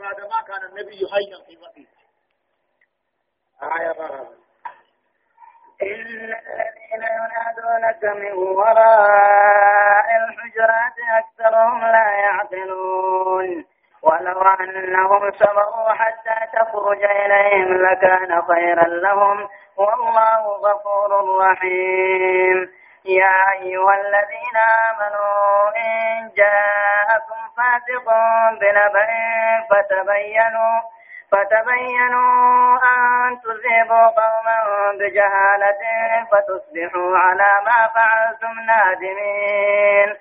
بعد ما كان النبي يهيئ في مكة آية بقى إن الذين ينادونك من وراء الحجرات أكثرهم لا يعقلون. ولو أنهم صبروا حتى تخرج إليهم لكان خيرا لهم. والله غفور رحيم. يا أيها الذين آمنوا إن جاءكم فاسق بنبأ فتبينوا فتبينوا أن تصيبوا قوما بجهالة فتصبحوا على ما فعلتم نادمين.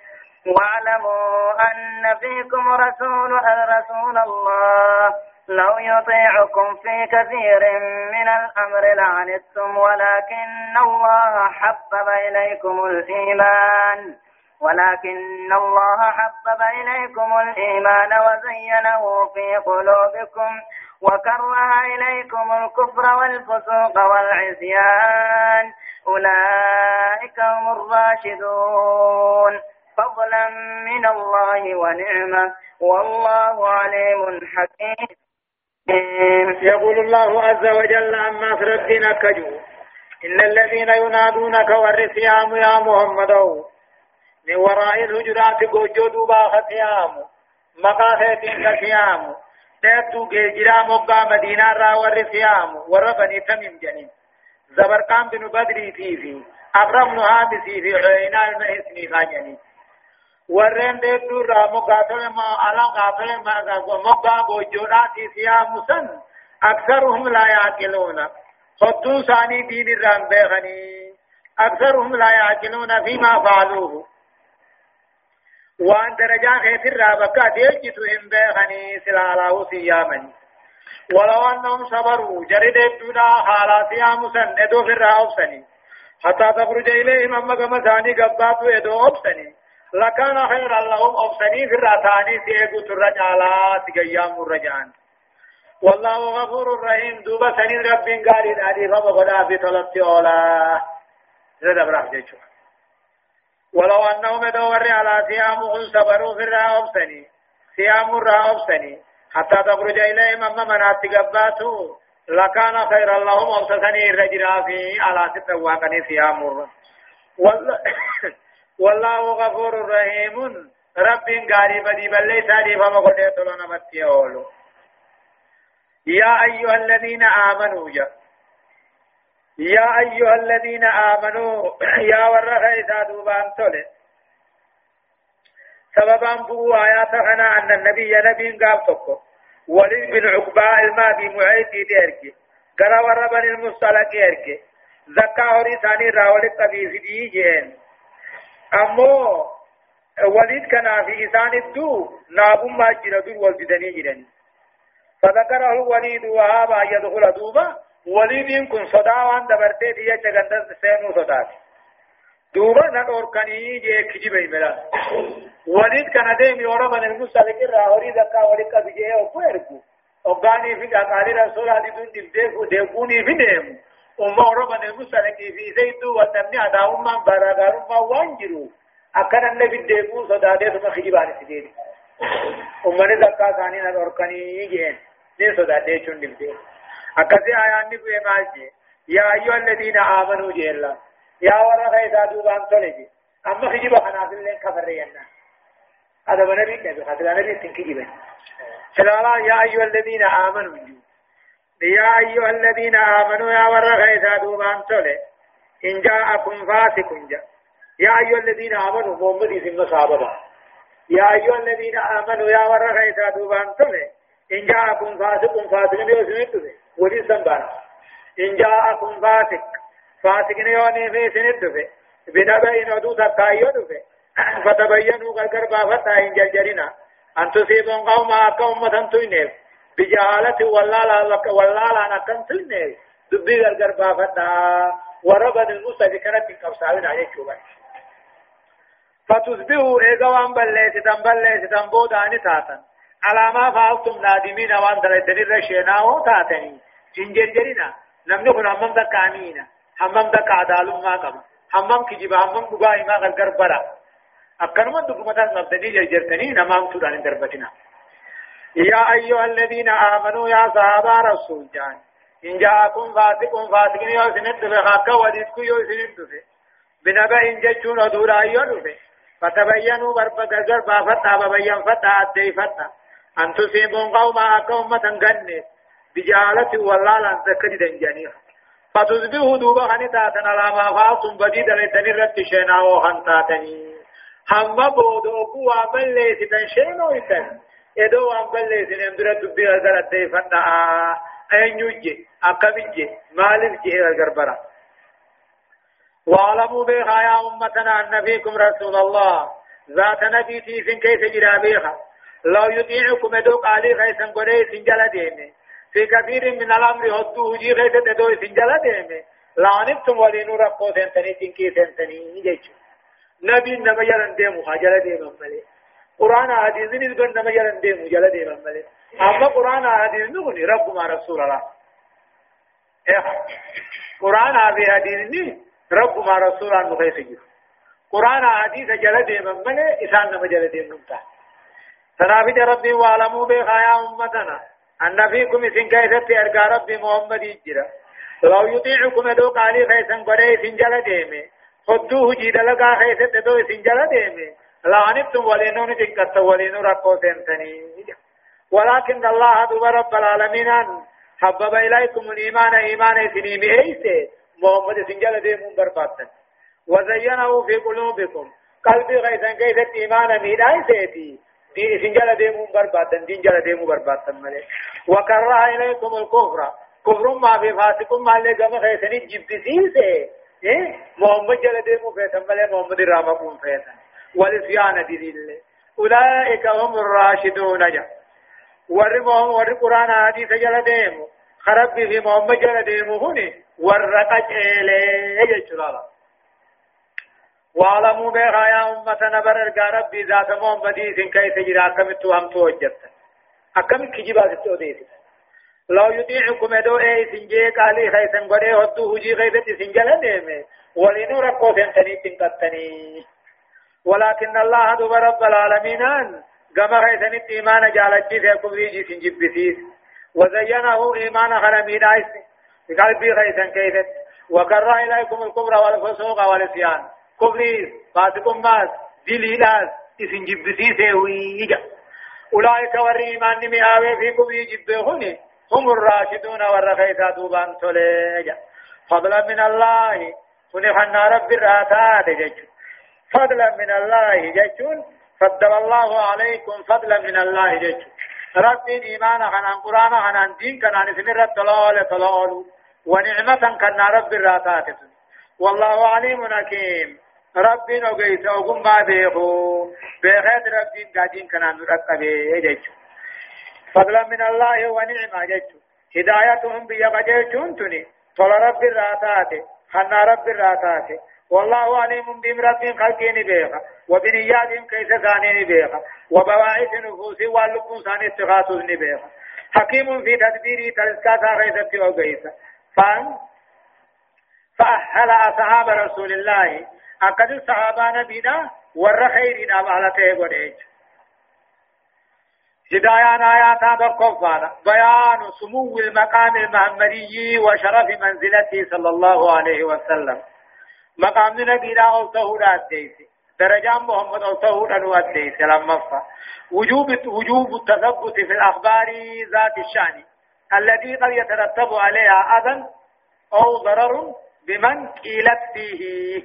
واعلموا أن فيكم رسول رسول الله لو يطيعكم في كثير من الأمر لعنتم ولكن الله حبب إليكم الإيمان. ولكن الله حبب إليكم الإيمان وزينه في قلوبكم وكره إليكم الكفر والفسوق والعصيان. أولئك هم الراشدون. فضلا من الله ونعمة. والله عليم حكيم. يقول الله عز وجل عما ربنا كجو. إن الذين ينادونك والرسيام يا محمد. من وراء الهجرات قوجو دوبا ختيام مقاخيتين كثيام تيتو جيجرا مقا مدينة را والرسيام. وربني تميم جنين. زبرقان بن بدري في أقرب نهامسي في عينا المهسني خاجنين warreen deedduu irraa moggaatole ala gaafale moggaa goojjoodhaati siyaa musan aksaruhum laa yaaqiluuna hodduu isaanii diin irraan beekanii aksaruhum laa yaaqiluuna fiimaa faaluuhu waan darajaa keetirraa bakka adeejitu hin beekanii silaalaahu siyyaamanii ولو أنهم صبروا جرد الدنا حالات يا مسن ادو في الرأوبسني حتى تخرج إليهم أما كما ثاني قبات ادو أوبسني لكان خيرا لهم. أبسني في الراتاني سيقو الرجالات قيام الرجان والله غفور رحيم. دوبا سنين رب قال نادي فما غدا في طلبت أولا. زاد براه جيشو. ولو أنهم دور على سيامهم صبروا في الرا أبسني سيام الرا أبسني حتى تخرج إليهم أما منات قباتوا لكان خيرا لهم. أبسني الرجل في على ستة واقني سيام الرا والله غفور رحيم. رب غاري بدي بل ساري فما قد تلنا متيولو يا أيها الذين آمنوا يا يا أيها الذين آمنوا يا ورخ إذا دوبان تولي سببا بو آيات خنا أن النبي نبي قال تكو. ولي بن عقباء الماضي معيتي ديركي. قرى وربن المصطلق يركي. زكا هوري ثاني راولي قبيس دي جين امو وليد كان في إسان الدو ناب ما جرى دور والجدني جرني فذكره الوليد وهابا يدخل دوبا وليد كن صدا وان دبرتي دي جغندس سينو صدا دوبا ندور كني جي كجيبي ملا وليد كان ديم يورا من المسلك راهوري زكا وليد كبيجي أو كويركو اوغاني في قال رسول الله دون ديفو ديفوني في ديمو أمة ربنا المسلك في زيد وتمني أدا أمة براغار أمة وانجرو أكن النبي ديبو صداده ثم خجبان سيدين أمة زكاة ثاني نوركني يجين نين صداده چون نبدين أكسي آيان نبوي مالجي يا أيها الذين آمنوا جيلا يا ورغ إذا دوبان تولجي أما خجب خنافل لين كفر رينا هذا بنبي نبي خاتل نبي تنكجبين فلا يا أيها الذين آمنوا يا أيها الذين آمنوا يا ورغ إذا دوبان تولي إن جاءكم فاسق جاء. يا أيها الذين آمنوا محمد اسم صحابة يا أيها الذين آمنوا يا ورغ إذا دوبان تولي إن جاءكم فاسق فاسق اسمه ولي سنبان إن جاءكم فاسق فاسق نيوني في سنده بنبأ نودو تكايو دفه فتبينوا غرغر بافتا إن جلجرنا. أن تصيبوا قوما كأمة تنيف بجهالة والله والله لا نكن تلني دبي غرغر بافتا. وربن المصطفى كانت قبصاوين عليه شوبا فتصبحوا ايغوان بليت تنبليت تنبود اني تاتن على ما فعلتم نادمين وأن دريتني رشينا وتاتني. جنجرجرنا نمني كن همم دك امينا همم دك عدال ما قبل. همم كجيب همم بغاي ما غرغر برا. اكنما دغمتا نبدي جرجرتني نمام تودان دربتنا. يا أيها الذين آمنوا يا صحابة رسول جان. إن جاءكم فاسق فاسق يوسنت بخاك وديسك يوسنت بنبأ جتشون ودورا يرفه فتبينوا بربك غربا فتا ببين فتا أدي فتا أن تصيبون قوما أكومة غني. بجالة والله لن تكد دنجانيها فتصبحوا دوبا خنتاتنا على ما فاصم بديد لتني رت شينا وخنتاتني هم بودو قوة من ليس ادو ام بل ليس نمدر دبي هذا الدي فتا أين يجي أكمجي مالك جي الغربرة واعلموا بها يا أمتنا أن فيكم رسول الله ذات نبي تيسن كيف جرى بها لو يطيعكم دوق علي خيسن قريس جل ديمه في كثير من الأمر هدو هجي غيث تدو سنجل ديمه لعنبتم ولينو رقو سنتني تنكي سنتني جيش نبي نما يلن ديمو خجل ديمه ملي قرآن حديث نلقن نما يلن ديمو جل ديمه ملي. أما قرآن حديث نغني رب ما رسول الله. إيه؟ قرآن حديث رب ما رسول الله مخيس جيس قرآن حديث جل ديمه ملي إسان نما جل ديمه ملي تنافد ربي وعلموا بخايا أمتنا. أن فيكم إسن كيست أرقى ربي محمد يجرى. لو يطيعكم دو قالي خيسن قرأي سنجل ديمي خدوه جيد لقا خيست دو سنجل ديمي لعنتم ولينون تنكت ولينو رقو سنتني. ولكن الله دوب رب العالمين حبب إليكم الإيمان إيمان سنيم إيسي محمد سنجل ديمون برباطن وزينه في قلوبكم. قلبي غيثن كيست إيمان ميد آيسيتي دين سنجل ديمون برباطن دين جل ديمون برباطن ملي وكره إليكم الكفر. كفر ما في فاسق ما قام خيسني جبسيسه إيه؟ محمد جل ديمون فيتن ملي محمد رامكم فيتن والإسيان الله أولئك هم الراشدون جا. ورمهم ور قرآن حديث جل ديمو. خرب في محمد جل ديمو هني. ورقج إليه يجلال واعلموا بها يا أمة نبر ربي ذات محمد كيف جرى. كمتو هم توجدت. أكم كجبا ستوديت لو يطيعكم دو اي سنجي قالي خيسن غدي هدو هجي غيبت سنجل ديمه ولينو رقو سنتني تنقتني. ولكن الله دو رب العالمين كما خيسن ايمان جالجي في كبري جي سنجب بسيس وزينه إيمان خرمين عيس قلبي خيسن كيفت وكره إليكم الكبر والفسوق والعصيان. كبري فاسق ماس دليلاس اسنجب بسيس ويجا أولئك والريمان نمي في كبري جبهن هم الراشدون والرخيصة دوبان توليجا. فضلا من الله ونحن رب الراتات فضلا من الله ججون فضل الله عليكم فضلا من الله جج رب إيمان خنان قرآن خنان دين كنان اسم الطلال طلال ونعمة كنا رب الراتات والله عليم حكيم. رب نوغيس اوغم ما بيخو. بيخيت رب قادين كنا نرقبه جيچو فضلا من الله ونعمة جيچو هدايتهم بيغجيچون تني طول رب الراتات خنا رب الراتات والله عليم بهم رب خلقين بيخا وبنياتهم كيف ثانين بيخا وبواعث نفوس واللقون ثاني اتخاذهم بيخا حكيم في تدبيره تلسكاتا غيثة وغيثة. فان فأحل أصحاب رسول الله. أكد الصحابة نبينا ور خيرنا على تيغوريج هدايان آيات بقفانا بيان سمو المقام المحمدي وشرف منزلته صلى الله عليه وسلم. مقام نبينا أوته راتيسي درجة محمد أوته راتيسي لما وجوب وجوب التثبت في الأخبار ذات الشأن الذي قد يترتب عليها أذى أو ضرر بمن قيلت فيه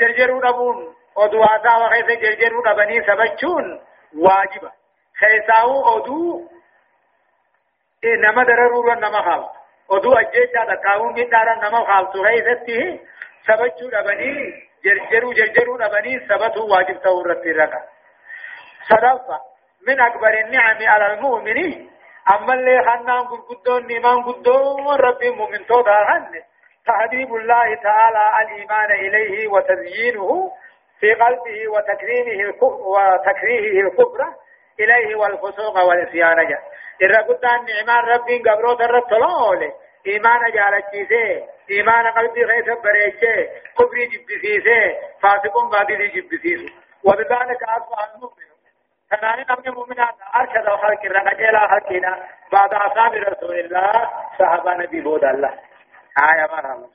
جرجرو دبون oduu haasaa keessa jarjaruu dhabanii sabachuun waajiba keessaa'uu oduu nama dararuudhaan nama haaltu oduu ajjeechaa dhaqaa'uu miidhaadhaan nama haaltu keessatti sabachuu dhabanii jarjaruu jarjaruu dhabanii sabatuu waajib ta'uu irratti raqa sadaffa min akbari ni'ami ala almu'mini ammallee hannaan gurguddoon imaan guddoon rabbiin mu'mintoota hanne تحبيب الله تعالى الإيمان إليه وتزيينه في قلبه وتكريمه الكفر وتكريهه الكفر إليه والفسوق والعصيان جاء إذا قلت أن نعمان ربي قبرو ترت لولي إيمان جالتشيسي إيمان قلبي غيث بريشي كفري جبسيسي فاسق باطل جبسيسي وبذلك أصبح المؤمن. كمان نبي مؤمنات أرشد خلق الرجال خلقنا بعد أصحاب رسول الله صحابة نبي بود الله. آية مرحبا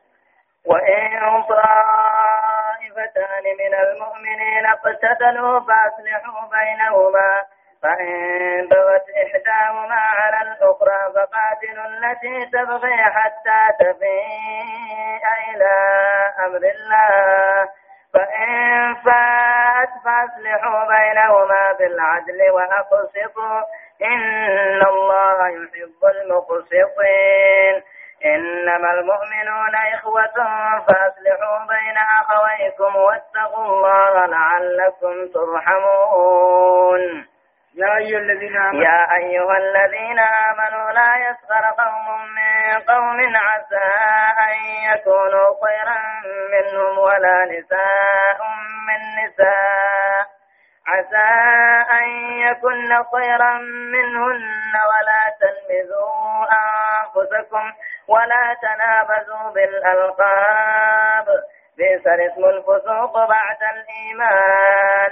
وإن طائفتان من المؤمنين اقتتلوا فأصلحوا بينهما. فإن بغت إحداهما على الأخرى فقاتلوا التي تبغي حتى تفيء إلى أمر الله. فإن فات فأصلحوا بينهما بالعدل وأقسطوا. إن الله يحب المقسطين. إنما المؤمنون إخوة فأصلحوا بين أخويكم واتقوا الله لعلكم ترحمون. يا أيها الذين آمنوا يا أيها الذين آمنوا لا يسخر قوم من قوم عسى أن يكونوا خيرا منهم ولا نساء من نساء. عسى أن يكن خيرا منهن ولا تلمزوا أنفسكم ولا تنابزوا بالألقاب. بئس الاسم الفسوق بعد الإيمان.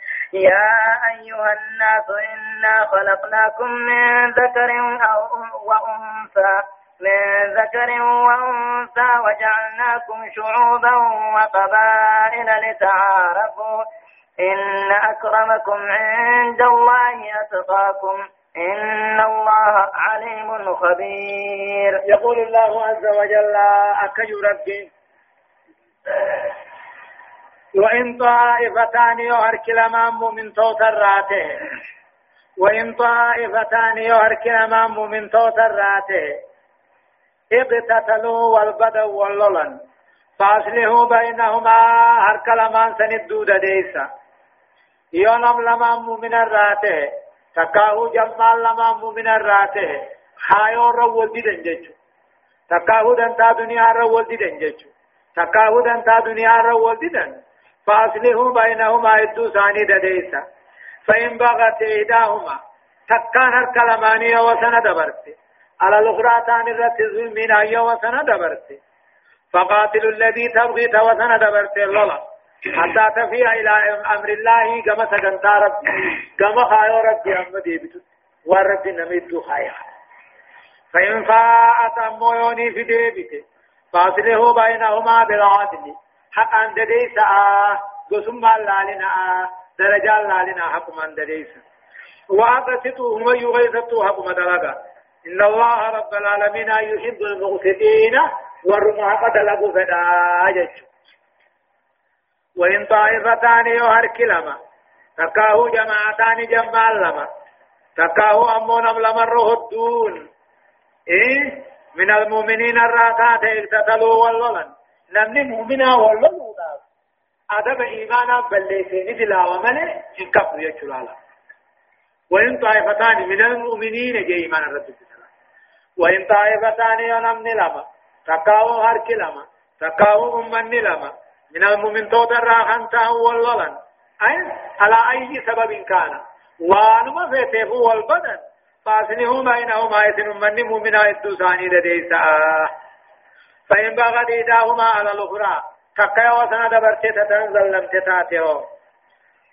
يا أيها الناس إنا خلقناكم من ذكر وأنثى من ذكر وأنثى وجعلناكم شعوبا وقبائل لتعارفوا. إن أكرمكم عند الله أتقاكم. إن الله عليم خبير. يقول الله عز وجل أكج ربي؟ وإن طائفتان يهرك لمام من توتراته وإن طائفتان يهرك لمام من توتراته اقتتلوا والبدوا واللولن. فأصلحوا بينهما هرك لمان سندود ديسا يونم لمام من الراته تكاهو جمال لمام من الراته خايو رول دي دنججو تكاهو دنتا دنيا رول دي تكاهو دنتا دنيا رول دي فأصله بينهما إدو ثاني دديسا. فإن بغت إحداهما تكان الكلمانية وسنة دبرت على الأخرى تاني الرت ظلمين أي وسنة دبرت فقاتل الذي تبغي توسنة دبرت اللولا حتى تفيا إلى أمر الله كما سكنتا ربي. كما خايو ربي أمدي بتو ورب نميتو خايا. فإن فاءت أمويوني في ديبته فاصله بينهما بالعدل. حقا دديسا قسم لالنا درجة لالنا حكما دديسا. وأقسطوا هم يغيثتوا حكما دلقا. إن الله رب العالمين يحب المقسطين ورمى قد لقوا فدا وإن طائفتان يهرك لما تكاه جماعتان جمال لما تكاه أمون لما الرهدون. إيه؟ من المؤمنين الراتات اقتتلوا والولن. نمني مؤمنا والله أدب إيمانا بلسين دلا ومن إنكفر يجلالا وإن طائفتان من المؤمنين جاء إيمان الرب وإن طائفتان ينمني لما تقاو هرك لما تقاو أمني لما من المؤمن راحن تاو والولن أي على أي سبب كان وانما فيته والبدن فاسنه بينهما يسن من مؤمنا الدوساني لديسا فإن بغت إيداهما على الأخرى تقيا وسنا دبرت تتنزل لم تتاتيو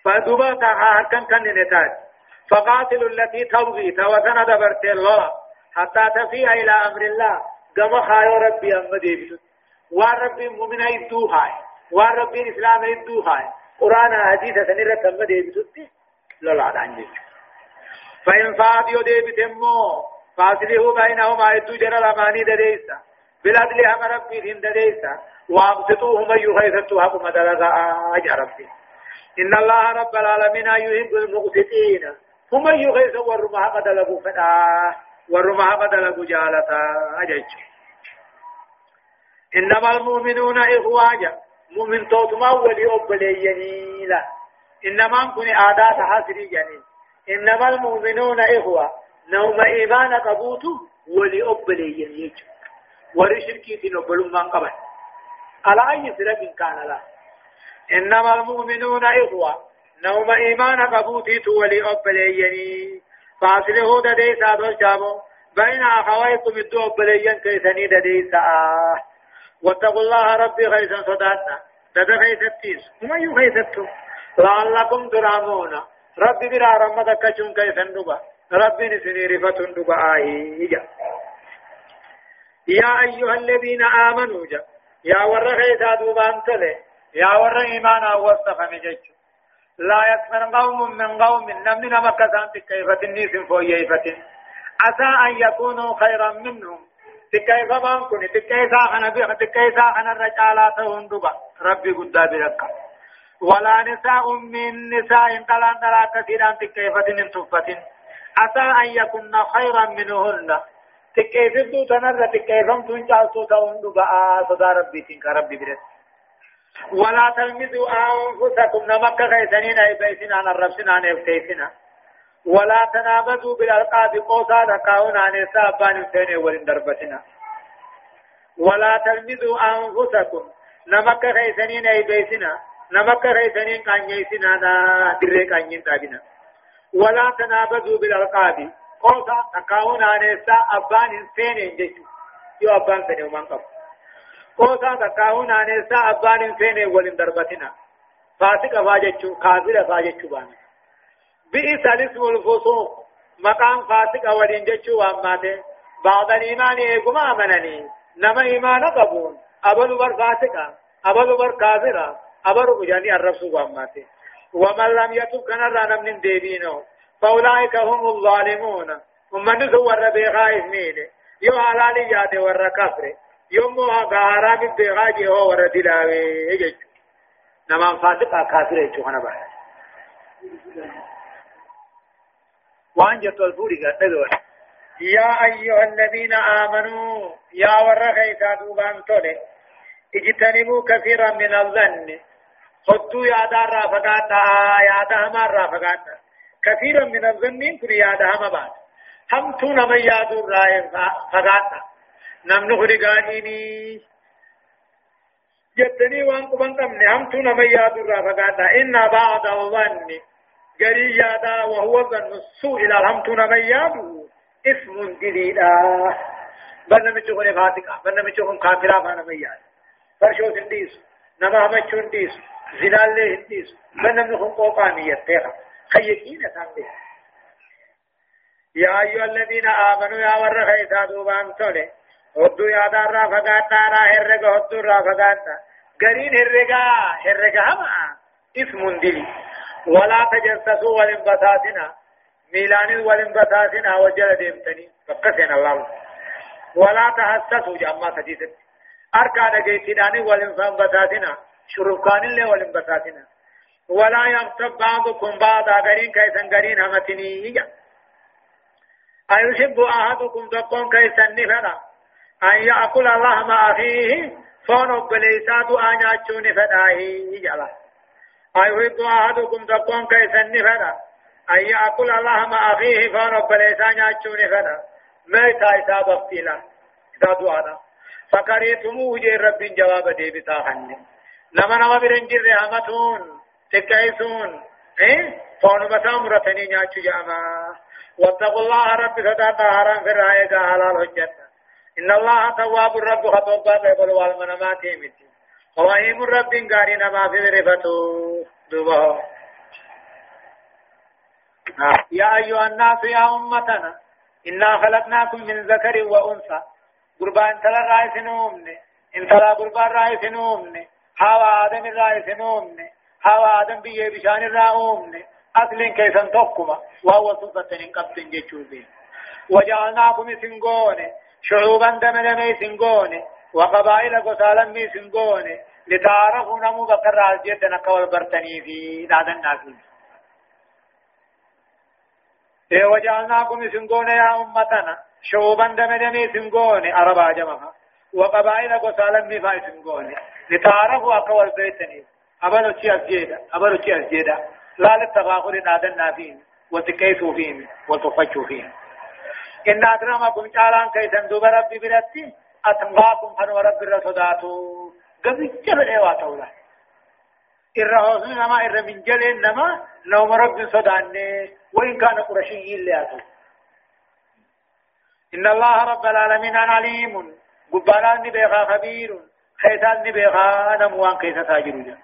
فدوبا تها كان كان نتاج. فقاتل التي تبغي توسنا دبرت الله. حتى تفيء إلى أمر الله. كما خايو ربي أمدي بسوت وربي مؤمن يدوها وربي الإسلام يدوها قرآن حديث سنرة أمدي بسوت لا لا دانجي فإن فاد يدي بتمو فاصله بينهما يدو جرى لماني دديسا بالعدل هم ربي دين دديسا وابسطوا هم يغيثتوا هم مدلغا آج ربي. إن الله رب العالمين يحب المقسطين. هم يغيث ورمها قد لقوا فدا. ورمها قد لقوا جالتا. أجج إنما المؤمنون إخواجا. مؤمن توتما ولي أبليني لا إنما كن آدات حاسري جنين إنما المؤمنون إخوة. نوم إيمان قبوت ولأبلي يجب ورشركي تنبلوا من قبل على أي سرق كان لا إنما المؤمنون إخوة نوم إيمان قبوتي ولأبلي يجب فاصله ددي سادو جابو بين أخويكم الدو أبليين كيسني ددي سآه واتقوا الله ربي غيثا صداتنا دد غيثتيس وما يغيثتو لعلكم ترامون ربي برا رمضة كشون كيسن دبا ربي نسني رفتن دبا آهي يا أيها الذين آمنوا جا يا ور غيثا دوبان تلي يا ور إيمانا وصف مجج لا يكمن قوم من قوم. نمنا مكسان تكيفة النيس فويفة عسى أن يكونوا خيرا منهم. تكيفة بانكني؟ تكيفة خنا بيخ تكيفة خنا الرجالات هندوبا ربي قد بركة ولا نساء من نساء طلان طلا كثيرا تكيفة صفة عسى أن يكون خيرا منهن. تكيفة دو تنر تكيفة تنجال سوتا هندوبا صدا ربي تنك ربي بركة ولا تلمزوا أنفسكم نمك غيثنين أي بيسنا عن الربسنا عن افتيسنا ولا تنابزوا بالألقاب قوسا لكاون عن إسابان سين ولن دربتنا ولا تلمزوا أنفسكم نمك غيثنين أي بيسنا نمك غيثنين كان يسنا نا دري كان ينتابنا ولا تنابزوا بالألقاب قوسا لكاون عن إسابان سين جيشو يو أبان سين ومن قبل قوسا تكاون عن إسا أبان فين ولن دربتنا فاسق فاجتشو كافر فاجتشو بان بئس الاسم الفسوق مقام فاسق ولن جتشو واماته بعض الإيمان إيقما أمنني نما إيمان قبون أبل بر فاسقا أبل بر كافرا أبل يعني الرسول واماته ومن لم يتب كان رانا من ديبينه فأولئك هم الظالمون. ومن زور بغاية ميله يو حلالي ياد ور كفره يوم غارا من بغاجي هو ورد لاوي يجج نما فاسقا كافر يجو هنا بها وان جت الفوري قد يا أيها الذين آمنوا يا ورغيتا دوبان تولي اجتنبوا كثيرا من الظن. خدوا يا دار رافقاتا يا دهما رافقاتا كثيرا من الظن كن يا دهما بعد. هم تون من يادور رائم فقاتا نمن خرقانيني جتني وان قبن قمني هم تونا من ياد الرافقاتا إن بعض الظن. قري يادا وهو ظن السوء. إلى هم تونا من ياد اسم جديدا. بنا مچون فاتقا بنا مچون كافرا فانا من ياد فرشو سنديس نما همچون ديس زنال له هنديس بنا مخون قوقانية. تيغا خيكين ساندي يا أيها الذين آمنوا يا ورخيتا دوبان تولي هدو يادا را فقاتا را هرقا هدو را فقاتا قرين هرقا هرقا هما اسم دلي ولا تجسسوا والانبساتنا ميلان والانبساتنا وجل ديمتني فقسنا الله ولا تحسسوا جمع تجيست أركان جيتنان والانبساتنا شرفكان اللي والانبساتنا ولا يغتب بعضكم بعضا غرين كيسا غرين همتني أيحب أحدكم تقون كيسا نفلا أن يأكل الله مع أخيه فون بليسات أن يأتون فداه أيحب أحدكم تقوم كيسن فدا أن يأكل الله مع أخيه فون بليسات يأتون فدا ميتا إساب افتلا إذا دعانا فكريتموه جي رب جواب دي بتاخن نما نما برنجر رحمتون. تكيسون إيه فون بسام رتني نياتو جاما واتقوا الله رب فدا طهرا في الرأي حلال حجتنا إن الله تواب الرب خطوب بابل والمنامات متي وواهيم الرب قارنا ما في رفتو دوبه يا أيها الناس يا أمتنا إنا خلقناكم من ذكر وأنثى قربان تلا رأي سنومني إن تلا قربان رأي سنومني هوا آدم رأي سنومني هوا آدم بيه بشان رأومني أصل كيسا تقوم وهو سلطة إن قبض جيشوبين وجعلناكم سنغوني شعوبا دملمي سنغوني وقبائل قتالا مي سنغوني لتعرفوا نمو بكر راجيت نقول برتني في دادا ناكل إيه وجعلناكم سنغوني يا أمتنا شعوبا دملمي سنغوني عربا جمعها وقبائل قتالا مي فاي سنغوني لتعرفوا أقوال بيتني أبلو شي أسجيدا أبلو شي أسجيدا لا للتفاخر دادا نافين وتكيسوا فيهم وتفجوا فيهم. إن أكرمكم تعالى كيسا دوب ربي برتي أتنقاكم فنو رب الرسوداتو قبل جبل إيواتو له الرهوز نما إر من جل نما نوم رب صداني وإن كان قرشي اللي إن الله رب العالمين عليم. قبالان نبيغا خبير. خيسان نبيغا نموان كيسا تاجر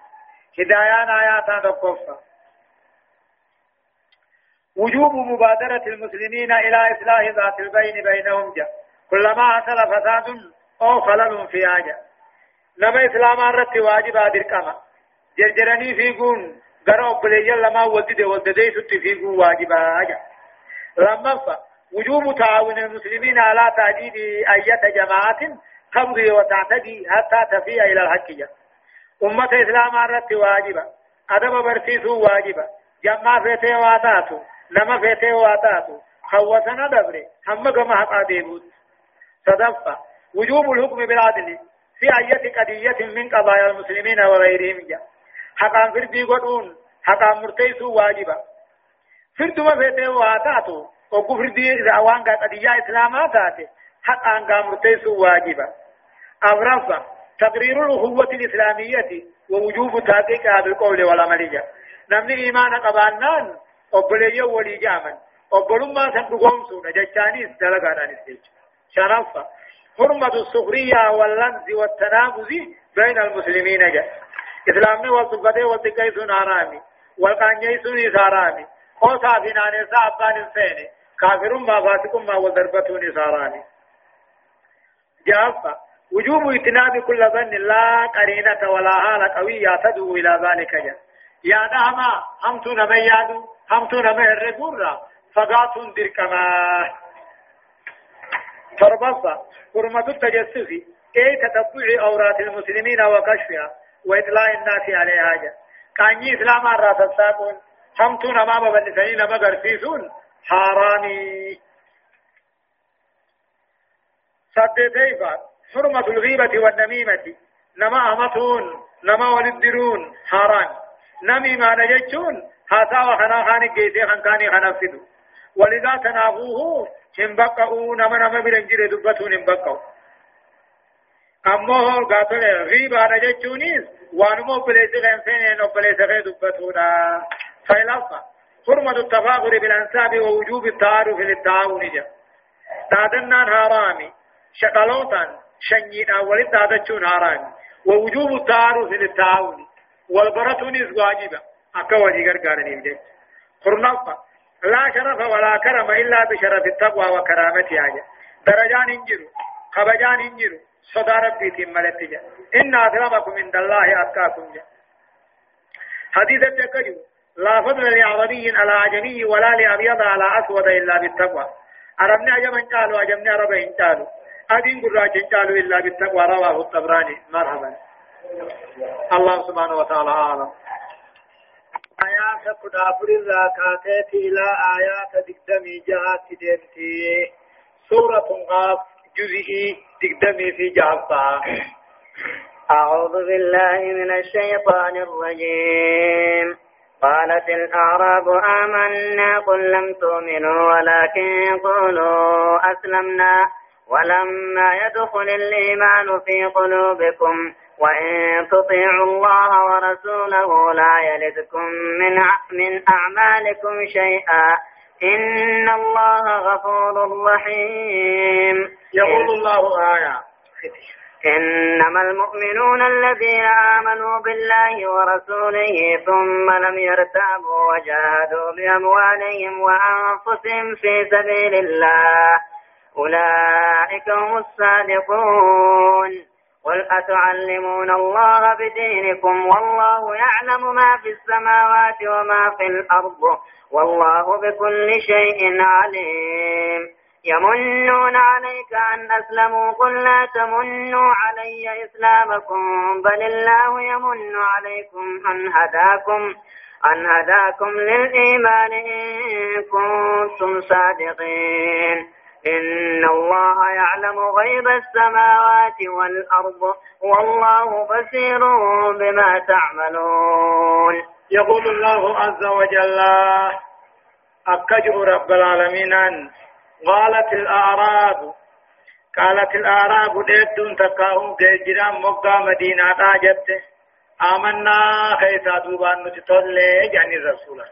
هدايان آياتان تقفى وجوب مبادرة المسلمين إلى إصلاح ذات البين بينهم جاء كلما حصل فساد أو خلل في حاجة نما إسلام رت واجب هذه الكما جرجرني في قون قرأ بلي لما ودد ودد ست في قون واجب حاجة لما وجوب تعاون المسلمين على تعديد أية جماعة تمضي وتعتدي حتى تفيء إلى الحق أمة إسلام رت واجبة أدب برسيسو واجبة جمع فيتي واتاتو نما فيته واتاتو خوسنا دبره هم كما حقا ديبوت صدفة وجوب الحكم بالعدل في أية قضية من قضايا المسلمين وغيرهم جاء حقا فردي قدون حقا مرتيسو واجبا فرد ما فيته واتاتو وقو فردي زعوان قضية إسلاماتاتي حقا قام مرتيسو واجبا أمرفا تقرير الأخوة الإسلامية ووجوب تحقيقها بالقول والعمل جاء نمني إيمان قبانان walii jaaman obbolummaa san dhugoomsuudha jechaanis dalagaadhaanis jecha shanaffaa حرمة السخرية واللمز والتنابز بين المسلمين جاء إسلامي والصفته والتقيس حرامي والقانيس حرامي خوصا في نانيسا أبان السيني. كافر ما فاسق ما وضربته نصاراني جافة. وجوب اجتناب كل ظن لا قرينة ولا حالة قوية تدعو إلى ذلك جاء. يا دهما همتو نمي يادو همتو نما الرقورة فقاتون دركما. تربصة حرمة التجسس اي تتبع أورات المسلمين وكشفها وإطلاع الناس عليها جا كأن إسلام الرأس الساقون همتو نما مبلسين نما قرسيسون. حرامي. صدتيفا حرمة الغيبة والنميمة. نما أمتون نما ولدرون حرام. نمي ما نجتون هذا وخنا خان جيسي خان كاني خنفدو ولذا تنافوه هم نما نما برنجر دبتون هم بقعوا أمه قاتل غيبة نجتونيس وانمو بليس غنسين وبليس غي دبتونا. فإلافا حرمة التفاخر بالأنساب ووجوب التعارف للتعاون جا. تادنان هارامي شقلوطان شنينا ولد تادتشون هارامي ووجوب التعارف للتعاون والبرتونيس واجبة. أكا وجي غرغارني بجي خرنفا لا شرف ولا كرم إلا بشرف التقوى وكرامتها درجان انجروا خبجان انجروا صدى ربي تملت إن أكرمكم عند الله أتقاكم جا حديث التكجو لا فضل لعربي على عجمي ولا لأبيض على أسود إلا بالتقوى. عربنا عجما قالوا عجمنا عربين قالوا أدين قراج قالوا إلا بالتقوى رواه الطبراني مرحبا الله سبحانه وتعالى أعلم آيات كدافر الزكاة إلى آيات دقدمي جهات ديمتي سورة قاف جزئي دقدمي في جهة أعوذ بالله من الشيطان الرجيم قالت الأعراب آمنا قل لم تؤمنوا ولكن قولوا أسلمنا ولما يدخل الإيمان في قلوبكم وإن تطيعوا الله ورسوله لا يلدكم من من أعمالكم شيئا. إن الله غفور رحيم. يقول الله آية. إنما المؤمنون الذين آمنوا بالله ورسوله ثم لم يرتابوا وجاهدوا بأموالهم وأنفسهم في سبيل الله. أولئك هم الصادقون. قل أتعلمون الله بدينكم والله يعلم ما في السماوات وما في الأرض والله بكل شيء عليم. يمنون عليك أن أسلموا. قل لا تمنوا علي إسلامكم بل الله يمن عليكم أن هداكم أن هداكم للإيمان إن كنتم صادقين. إن الله يعلم غيب السماوات والأرض والله بصير بما تعملون. يقول الله عز وجل أكجئ رب العالمين قالت الأعراب قالت الأعراب ديدون تكاهم جيجران مقا مدينة راجت آمنا خيسا دوبان نتطلع جاني الرسول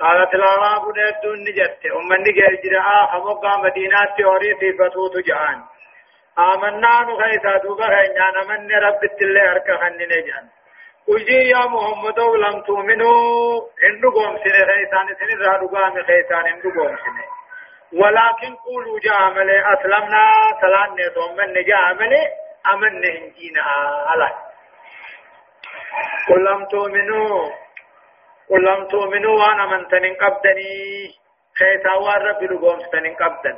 قالت الأعراب ديدون نجت. أمني جيجران مقا مدينة توري في فتوت جان آمنا نخيسا دوبا خينيان. من رب التلي أركا خنين جان وجي يا محمد لم تؤمنوا. إن قوم سنة خيسان سنة رادو قام خيسان إن قوم سنة. ولكن قولوا جامل أسلمنا. سلام نتوم من جامل أمن نهجينا على. قل لم تؤمنوا. قل لم تؤمنوا وأنا من تنين قبدني خيسا والرب لقوم تنين قبدن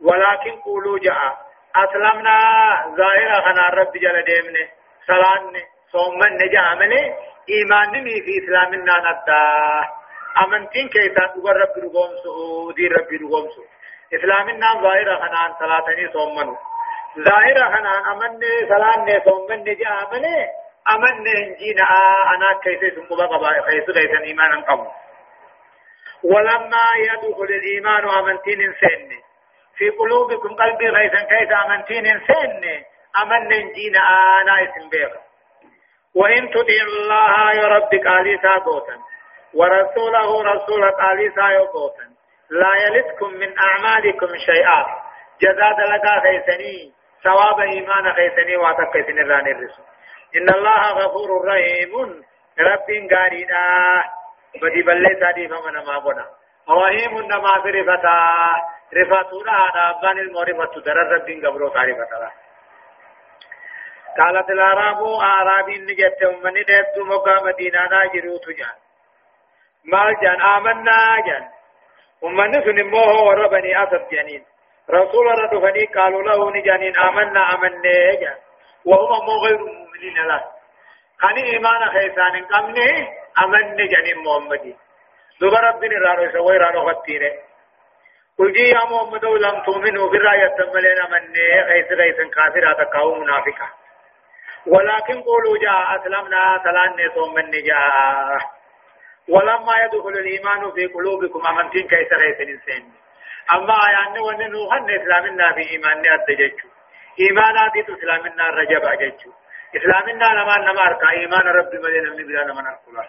ولكن قولوا جاء. أسلمنا. ظاهرا خنا الرب جل ديمنه سلام صوم من جامل إيمانني في إسلامنا ندا أمنتين كيسا رب لقوم سو رب لقوم سو. اسلامنا ظاهر خنان صلاتني صومنو. ظاهر خنان امن صلان صومن نجا أمن انجينا أنا كيف سنقبا قبا كيف كيف إيمانا قم ولما يدخل الإيمان امنتين سن. في قلوبكم قلبي غيثا كيف امنتين سن. أمن انجينا أنا اسم بيغ. وإن تطيعوا الله يا رب قالي سابوتا ورسوله رسول قالي سابوتا لا يلدكم من أعمالكم شيئا. جزاد لك خيسني ثواب إيمان خيسني واتق خيسني الرسول. إن الله غفور رحيم. رب قارينا بدي بلي سادي فمن ما بنا. وهيم نما في رفتا رفتونا هذا أبان المعرفة در رب قبرو تعرفتا قالت العرب أعرابي نجت أمني دهت مقام مدينة ناجرو تجان مال جان آمنا جان. أمنا سن هو ور بني أسد جنين رسول الله دفني قالوا له نجانين آمنا آمنا جان وهم مو غير مؤمنين له خاني إيمان خيسان قمنه آمنا جنين محمدي. دوبا ربنا رارو سوي رارو خطيره. قل يا محمد لم تؤمنوا بالرأي التملين آمنا خيس خيس كافر أتكاو منافقا ولكن قولوا جاء أسلمنا سلان نسوم من نجاء ولما يدخل الإيمان في قلوبكم أمنتين كيس غيث الإنسان. أما آيان وننو هن إسلامنا في إيماننا أدججو إيمانات إسلامنا الرجب أججو إسلامنا لما نما أركا. إيمان رب مدينة من بلا نما نركلا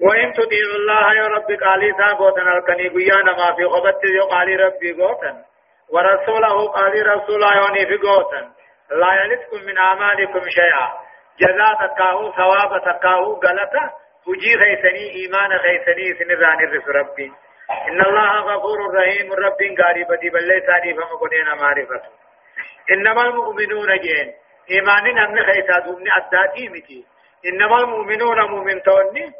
وإن تطيعوا الله يا رب قالي ساقوتنا الكني قيانا ما في خبت قالي ربي قوتا ورسوله قالي رسولا يوني في قوتا لا يلدكم من أعمالكم شيئا. جزاء تكاهو ثواب تكاهو غلطة. وجي خيسني إيمان خيسني سنران الرس ربي. إن الله غفور رحيم. رب غاربة بل ساري فما قدنا معرفة إنما المؤمنون جين. إيمان نمن خيسا دومن أداتي متي إنما المؤمنون مؤمن توني.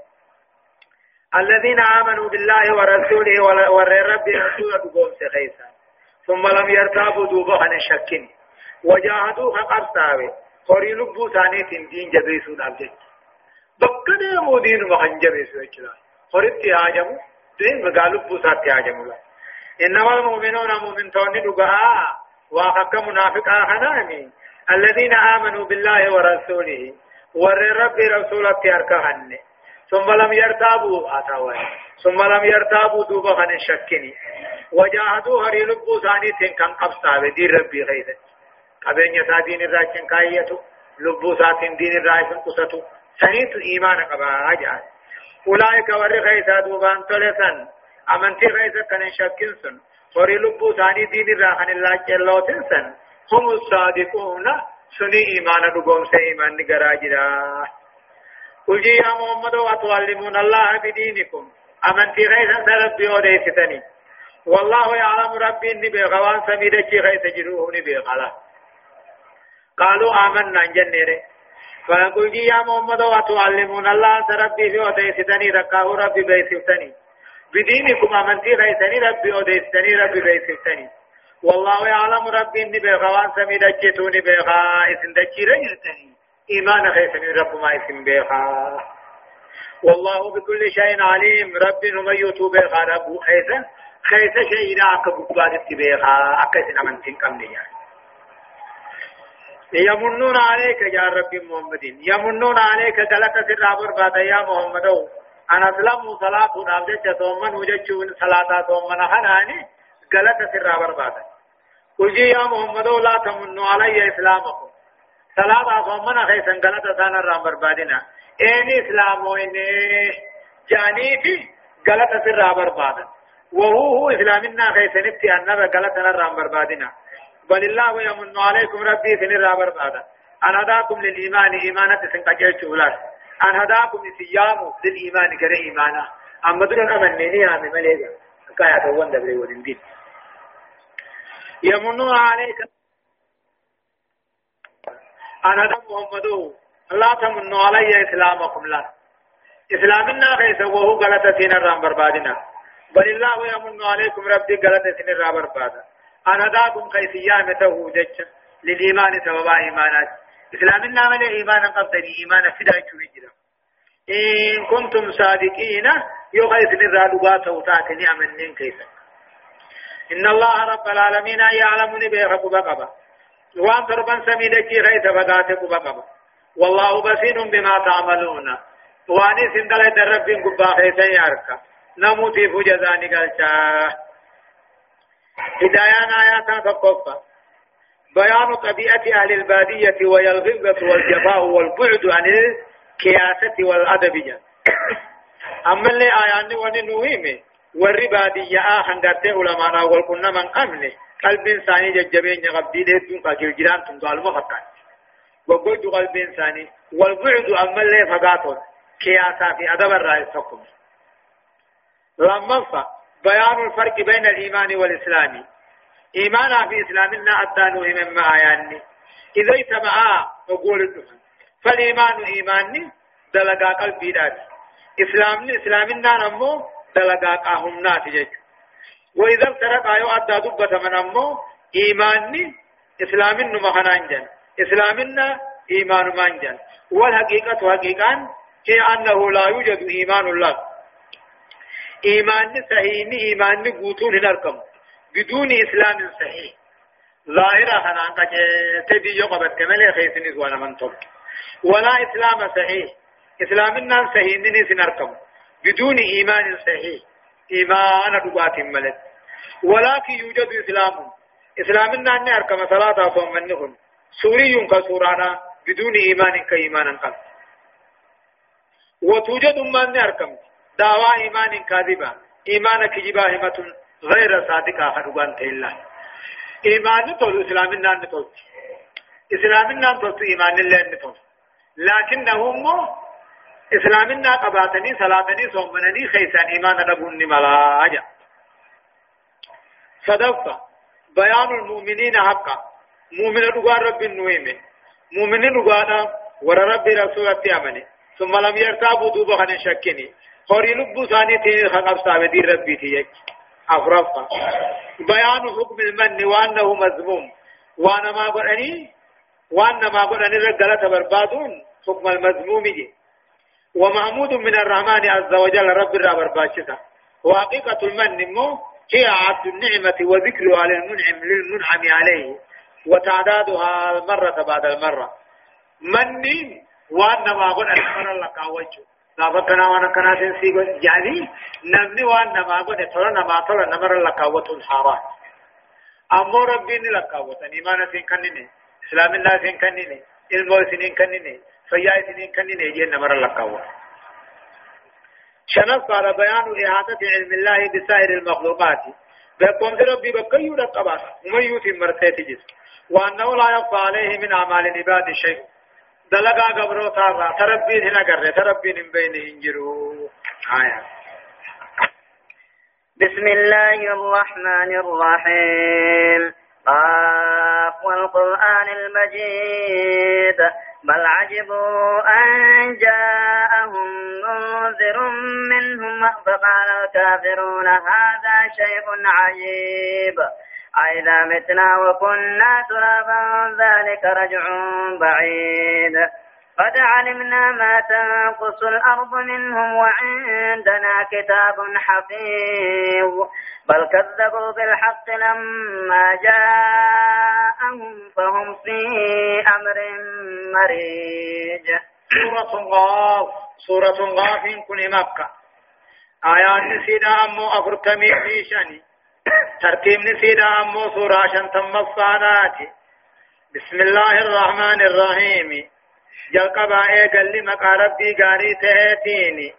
الذين آمنوا بالله ورسوله ورب رسوله بقوم خيسا. ثم لم يرتابوا دوبا عن الشكين وجاهدوا فقرتاوي horii lubbuu isaaniitiin diin jabeessuudhaaf jecha bakka deemuu diinuma kan jabeessu jechuudha horitti magaa lubbuu isaatti haajamudha إنما المؤمنون مؤمن توني دقاء وحق خناني الذين آمنوا بالله ورسوله ور رب رسولك يركهن ثم لم يرتابوا أتوا ثم لم يرتابوا دوبا خن شكني وجاهدوا هري لبو ثاني تنكم قبصا بدي ربي غيره قبين يسا دين كايتو لبو ساتين دين الراجن قصتو سنيت إيمان قبا أجعل أولئك وري خيسا دوبان تلسن. أمنتي خيسا كان شكنسن وري لبو ثاني دين الراجن الله جلو تنسن. هم الصادقون. سني إيمان دقوم سي إيمان نقراجرا قل يا محمد وتعلمون الله بدينكم. أمنتي خيسا سربي وديستني. والله يعلم ربي إني بغوان سميدة خيسا جروه نبي قالوا آمنا جنيره فقل يا محمد وتعلمون الله ربي في أديستني ركاه ربي بيسفتني بدينكم أمنتي غيثني ربي أديستني ربي بيسفتني والله يعلم ربي إني بغوان سمي دجتوني بغا إسن دجي رجلتني إيمان غيثني رب ما إسن بغا والله بكل شيء عليم ربي نميتو بغا رب خيثا خيث شيء عقب بقادت بغا أكيسن أمنتين كم نيان يمنون عليك يا رب محمد. يمنون عليك غلط سر بعد يا محمد. أنا أسلم صلاة نابدة ثم وجدت صلاة ثم نحناني قالت سر بربادا وجي يا محمد لا تمنوا علي إسلامكم. صلاة ثم نخيسا قالت سانا رام بربادنا إن إسلام وإن جانيتي قالت سر بربادا وهو هو إسلامنا خيسا نبتي أنبا قالت رام بربادنا بل الله يمن عليكم ربي سنر بربادا أن هداكم للإيمان إيمانة سنقجل شغلات أن هداكم سيام للإيمان كره إيمانا أما دون أمنيني آمي مليغا كايا توان دبري ودين يمنون عليك أن هدام محمدو لا تمنوا علي إسلامكم لا إسلامنا كيس وهو غلطة سين الرام بربادنا بل الله يمن عليكم ربي غلطة سين الرام بربادا أن هداكم كيس يامته جج للإيمان سببا إيمانات. إسلامنا من إيمانا قبضني إيمانا فدا جريجرا إن كنتم صادقين يغيث للرادقات وتاتني أمنين كيسا إن الله رب العالمين يعلمني بيغب بقبا. وان تربا سميدك غيث بداتك بقبا. والله بصير بما تعملون. وأني سندل درب قبا خيسا ياركا نموتي فجزاني قلتا هدايان آياتا تقفا بيان طبيعة أهل البادية وهي الغلظة والجفاء والبعد عن الكياسة والأدب أما اللي آيان وننوهمه warri baadiyyaa hangartee ulamaadhaa wal qunnaman qabne qalbiin isaanii jajjabeen qabdii dheedduun qajeel jiraan tun gaaluma fakkaatti goggoju qalbiin isaanii wal bu'udu ammallee fagaatoon kiyaasaa fi adaba irraa tokkuma farqi bayna al-iimaani wal islaamii إيمانا في إسلامنا أدانو مما آياني. إذا اجتمعا نقول الدفن فالإيمان إيماني دلقا قلبي داتي إسلامنا إسلامنا نمو دلقا قاهمنا تجج وإذا افترق آيو أدى دبة من أمو إيماني إسلامنا مخنان جن. إسلامنا إيمان من جن. والحقيقة حقيقان هي أنه لا يوجد إيمان الله. إيمان صحيح إيمان قوتون هنركم بدون إسلام صحيح. ظاهرة هنان تبي يقبت كمال خيسني وأنا من طب ولا إسلام صحيح. إسلام الناس صحيح نني سنركم بدون إيمان صحيح. إيمان دقات ملت. ولكن يوجد إسلام. إسلام الناس نركم صلاة صوم منهم. سوري كسورانا بدون إيمان كإيمان قلب وتوجد من نركم دعوى إيمان كاذبة. إيمان كجبا همة غير صادقة حدوان تيلا إيمان تول إسلام النان تول إسلام النان تول إيمان الله تول لكنه مو إسلام النان قباتني صلاتني صومنني خيسان إيمان ربون ملاجا صدفة بيان المؤمنين حقا. مؤمن رب النويمة. مؤمن رغانا ور رب رسول أمني ثم لم يرتابوا دوبا خن شكني. خوري لبو ثاني تي خقب سابدي ربي تيجي أفرفا. بيان حكم المن وأنه مذموم. وأنا ما قرأني وأنا ما قرأني رجالة بربادون. حكم المذموم جي. ومحمود من الرحمن عز وجل رب الرب برباشتا وحقيقة المن مو. هي عبد النعمة وذكرها للمنعم للمنعم عليه. وتعدادها المرة بعد المرة. وأنا ما قرأني مرة لك أوجه نافقنا وانا كنا سنسيغو يعني نمني وان نما قد ترى نما ترى نمر لكاوة الحرام أمو ربي لكاوة إيمان سين كنني إسلام الله سين كنني علم سين كنني فيا سين كنني جي نمر لكاوة شنف قال بيان إحاطة علم الله بسائر المخلوقات بكم ربي بكيو رقبات ومن يوتي مرتين جسم وأنه لا يخفى عليه من أعمال العباد شيء دلقا قبرو تارا تربين هنا قرر تربين من بين انجرو آية بسم الله الرحمن الرحيم قاف والقرآن المجيد بل عجبوا أن جاءهم منذر منهم فقال الكافرون هذا شيء عجيب أئذا متنا وكنا ترابا ذلك رجع بعيد. قد علمنا ما تنقص الأرض منهم وعندنا كتاب حفيظ. بل كذبوا بالحق لما جاءهم فهم في أمر مريج. سورة غاف سورة غاف كن مكة. آيات نسيدا أمو أفرتمي في شأني. ترتيب نسيدا أمو سورة شنتم الصانات بسم الله الرحمن الرحيم. جلقبا قال لي مقاربي غاري تهتيني.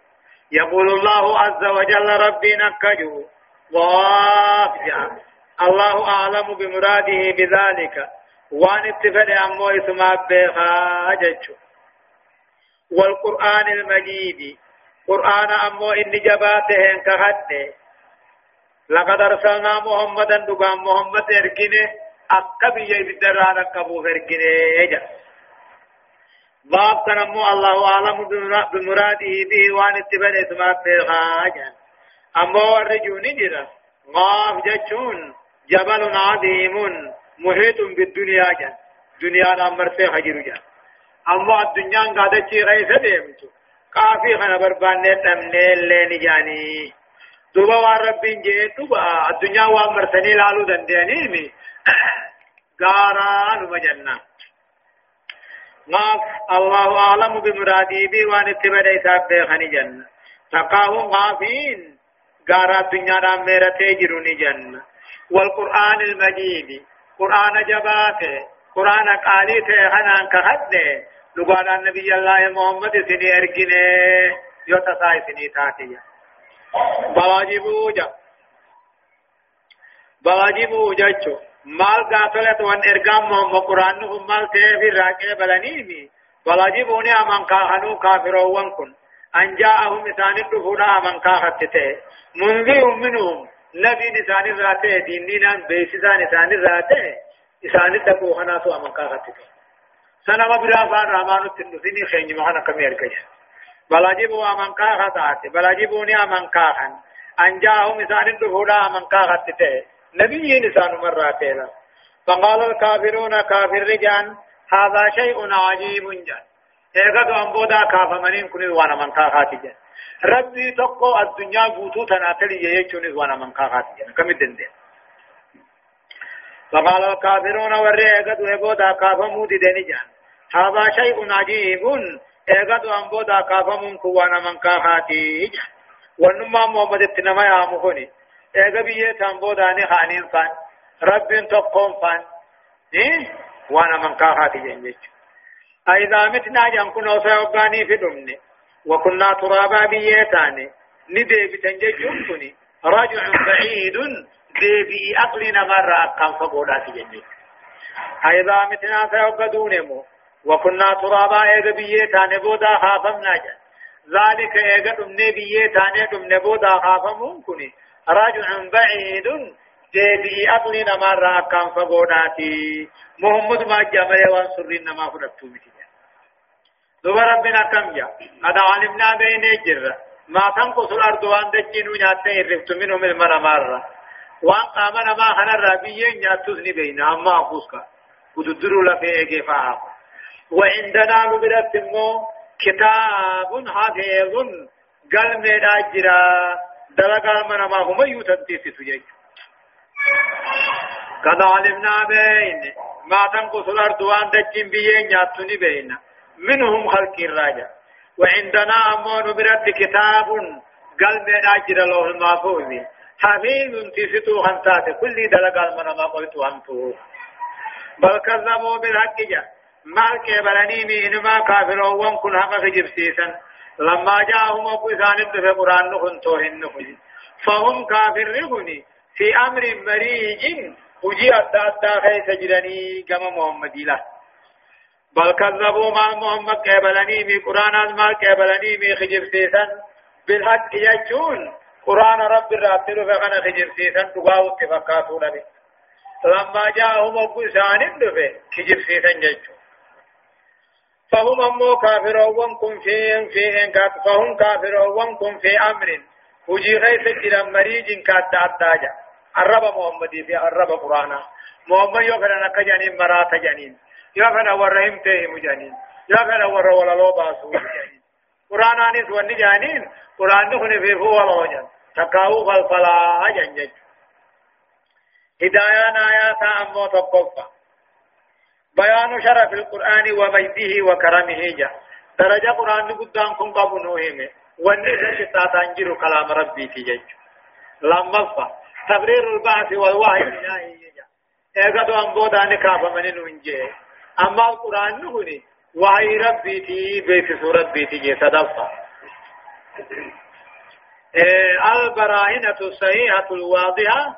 يقول الله عز وجل ربي نكجو وافجع. الله أعلم بمراده بذلك. وأن اتفد أمو اسمه بخا ججو والقرآن المجيد. قرآن أمو إن جباته كهد لقد أرسلنا محمدا دقام محمد إركنه أكبي يبدران أكبو فركنه يجا باب كنمو الله أعلم بمراده به وان اتبن اسمات بخاجا أمو الرجون جرا غاف جتشون جبل عظيم محيط بالدنيا جا دنيا نمر سے حجر جا أمو الدنيا قادة غيث ديمتو. قافي خنا بربان نتمني اللي نجاني دوبا وان ربين جي دوبا الدنيا وان مرسني لالو دنديني مي غاران مجنة غاف الله أعلم بمرادي بي وان اتبع إساب بيخني جنة تقاه غافين غارا الدنيا نام ميرتي جروني جنة والقرآن المجيد قرآن جباته قرآن قاليته خنان كهده لقال النبي الله محمد سني اركنه يوتساي سني تاتيا بواجبو جا بواجبو جاچو مال قاتلت وان ارقام محمد قرآن هم مال تيفي راكي بلنيمي بواجبوني أمان كاهنو كافرو وانكن ان جاءهم اسان الدفونا أمان كاهتته منذر منهم نبي نسان الراتي ديننا بيسسان اسان الراتي اسان الدفونا سو أمان كاهتته سنة برافا رامان تندسيني خيني مهانا كمي اركيش بلاجيب وامن كاها تاتي بلاجيبوني امن كاهن انجاهم انسان الدفودا امن كاها تته نبي انسان مراتينا فقال الكافرون كافر رجان هذا شيء عجيب جان ايغا دو كافا منين كني وأنا من كاها تجان ربي تقو الدنيا غوتو تناتلي يجوني وأنا من كاها تجان كم دندن فقال الكافرون ورئ ايغا دو كافا مودي دني جان هذا شيء عجيب ايغد انبودا كافمون كوانا من كاهاتي ونما محمد اتنما يا مخوني ايغا بيه تنبودا ني خانين فان رب تقوم فان إيه وأنا من كاهاتي جنجج اذا متنا جان كنا سيوغاني في دمني وكنا ترابا بيتاني ندي بتنججون كني رجع بعيد دي بي اقلنا مرة اقام فقوداتي جنجج اذا متنا سيوغدون مو وكنا ترابا ايغا بيه تاني بودا خافمنا جا. ذلك ايغا دمني بيه تاني دمني بودا خافمون كني راجع بعيد ديبي أقلنا مرة كان فقوداتي محمد ما جمع وان سرين ما فرقتو متي دوبا ربنا كم جا. قد علمنا بين جرة. ما تنقص الأرض وان دجينو نياتي رفت منهم المرة مرة. وان قامنا ما خنا الرابيين نياتوزني بين أما أخوسك وددروا لفي ايجي فاهم وعندنا نبرت مو كتاب حافظ قال ميدا جرا دلقا من ما هم يتنتي سجيك قد علمنا بين ما تنقص الأرض وأن دجين بيين ياتوني بين. منهم خلق الراجع. وعندنا أمو نبرت كتاب قال ميدا جرا له المحفوظ. حفيظ تفتو خنتات كل دلقا من ما قلت أنتو بل كذبوا بالحق جاء مال كبلني مينما كافرون كن هم خجب سيسا لما جاءهم أبو إسان الدفع قرآن نخن توهن نخن فهم كافر نخن في أمر مريج وجي أدى أدى خيس جرني كما محمد له بل كذبوا مع محمد كبلني مي قرآن مال كبلني مي خجب سيسا بالحق يجون. قرآن رب الرابطل فقنا خجب سيسا تقاو اتفاقاتون به لما جاءهم أبو إسان خجب سيسا ججون. فهم أمو كافرون كن في في فهم كافرون كن في أمر. وجي غيث جرا مريج كات أداجا. الرب محمد في الرب قرآن. محمد يوفنا نكجانين مرات جانين. يوفنا ورهم تهم جانين. يوفنا ور ولا لو باسو جانين. قرآن أنيس وني جانين. قرآن نخن في فو ولا جان تكاو فالفلا جانجج هدايان آيات أمو تقفى بيان شرف القرآن ومجده وكرمه جا. درجة قرآن قدام كن قبنوهم والنسبة تاتنجر كلام ربي تجج لما تقرير البعث والوحي الإلهي ايغدو ان بودا نكاف من نونجي اما القرآن نهني وحي ربي تي بيت ربي تي صدفه إيه البراهنة الصحيحة الواضحة.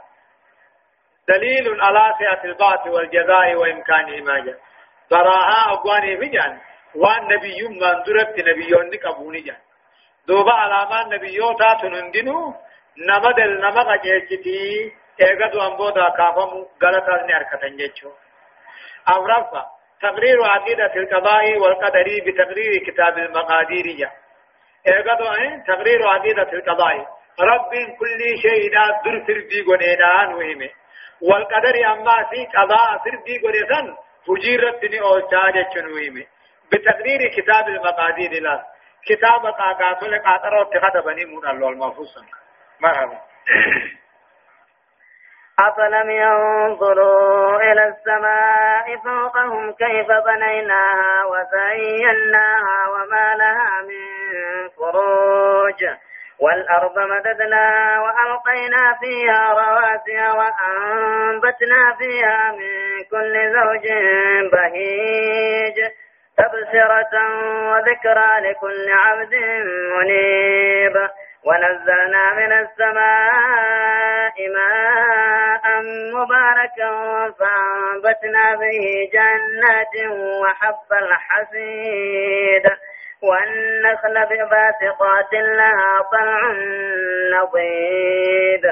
دليل على سعة البعث والجزاء وإمكان إماجة براها أقواني بجان وان نبي من درت نبيون نكبوني جان. دوبا علامات نبيوتا تنندنو نمدل نمغا جيشتي ايغدو انبودا كافم غلطا نركتن جيشو أورفا تقرير عقيدة القضاء والقدر بتقرير كتاب المقادير جا ايغدو ان تقرير عقيدة القضاء. رب كل شيء در سردي غنينا نوهمه والقدر أما في قضاء سردي غنيسان فجيرتني أولتا جيشو بتقرير كتاب المقادير لا كتاب قاقات لقاطر واتخذ بني من الله المحفوظ مرحبا أفلم ينظروا إلى السماء فوقهم كيف بنيناها وزيناها وما لها من فروج والأرض مددناها وألقينا فيها رواسي وأنبتنا فيها من كل زوج بهيج تبصرة وذكرى لكل عبد منيب. ونزلنا من السماء ماء مباركا فأنبتنا به جنات وحب الحسيد والنخل بباسقات لها طلع نضيد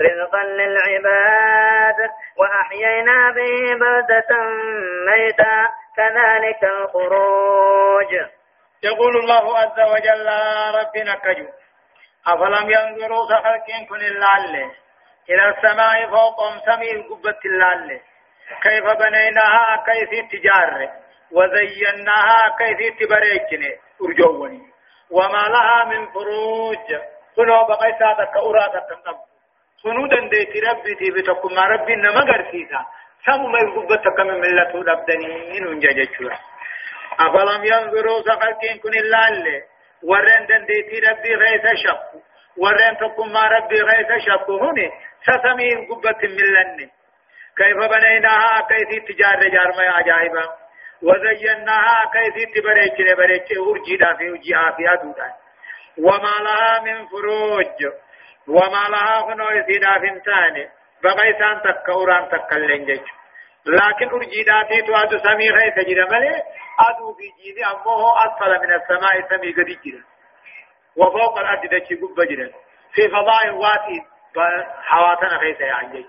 رزقا للعباد وأحيينا به بلدة ميتا كذلك الخروج. يقول الله عز وجل ربنا كجو أفلم ينظروا سخلقين كن اللالة إلى السماء فوقهم سمي قبة اللالة كيف بنيناها؟ كيف تجار؟ وزيناها؟ كيف تبريجن؟ أرجوني وما لها من فروج. كنوا بقيسا تك أرادا تنقب سنو دنديتي ربي تي بتكم. ربي نما غرسيسا سمو ما يقبة تكم ملتو دبدني. إنو انجاجة أفلم ينظروا سخلقين كن اللالة ورين دنديتي ربي غيث شق ورين تقم ما ربي غيث شق هوني. سسمين قبة ملن كيف بنيناها؟ كيف تجار جار ما عجائبا وزيناها كيف تبريج بريج ورجيدا في وجيها في أدودا وما لها من فروج وما لها هنو يسيدا فنتاني بغيثان تكوران تكالين جيش لكن أرجيداتي تواد سمي غيث جرى ملي أدو في جيني أمه أسفل من السماء سمي قد جرى وفوق الأرض دشي قب جرى في فضاء واتي حواتنا غيث يعني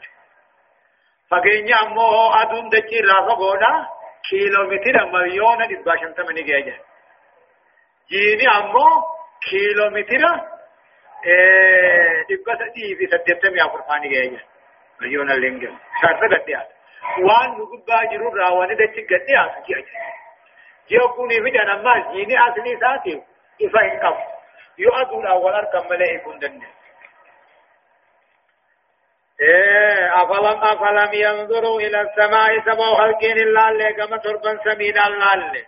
فقيني أمه أدون دشي رافا قولا كيلومتر مليون دباشن تمني جيجا جيني أمه كيلومتر دبا سدي في سدتمي أفرفاني مليون اللينجل شارفة قد ياتا waan nu gubbaa jiru irraa wani dachi gadhee hasu ji'a jira. Ji'a kuni fidan ammas jiini asli isaatiif ifa dandeenye. أفلم أفلم ينظروا إلى السماء سماء خلقين الله كما تربا سمين الله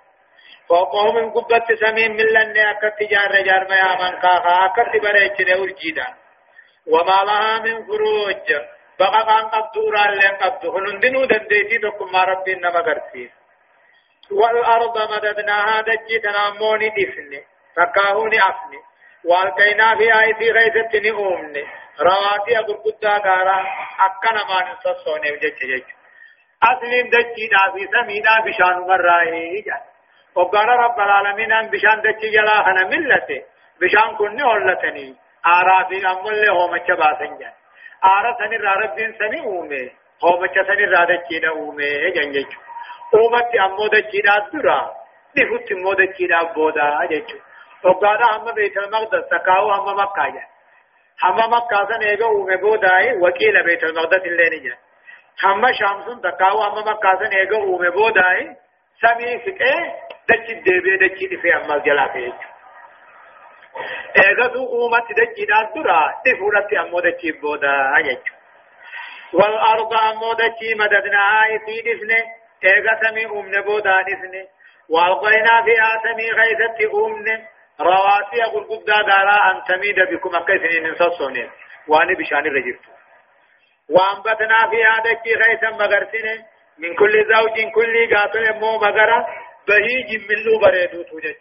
فوقهم من قبة سمين من لن أكت جار رجار ما يامن كاخا أكت بريتش نورجيدا وما لها من فروج. بقى كان قبض أوران لين قبض هنندنو دنديتي تكم ما ربي نما قرسي والأرض مددناها دجي تناموني دفني فكاهوني أفني. والكينا في آيتي غيثتني أمني. رواتي أقول قدا غارا أكنا ما نصصوني وجج جج أسلم دجي نافي سمينا بشان مرائي جان وقال رب العالمين أن بشان دجي جلا خنا ملته بشان كني أولتني آرافي أمول له آرا سنی را ربین سنی اومه هومچا سنی را دچینا اومه جنجچ اومت امو دچینا درا نفوت مو دچینا بودا جچ وقانا هم بيت المقدس تكاو هم مكة هم مكة سن ايغا اومه بوداي وكيل بيت المقدس اللي نجا هم شامسون تكاو هم مكة سن ايغا اومه بوداي سمي فكه دچي ديبه دچي في امال جلا فيجو ايغدو اومت دجينا درا تفورت امو دجي بودا اجچو والارض امو دجي مددناها في دفنه ايغا سمي امن بودا دفنه والقينا فيها سمي غيثت امن رواسي أقول قد دارا أن تميد بكم أكيسن ننصصونين وأني بشأن الرجل وأنبتنا في هذا خيثا مغرسين من كل زوج كل قاتل مو مغرا بهيج من لو بريدو توجد.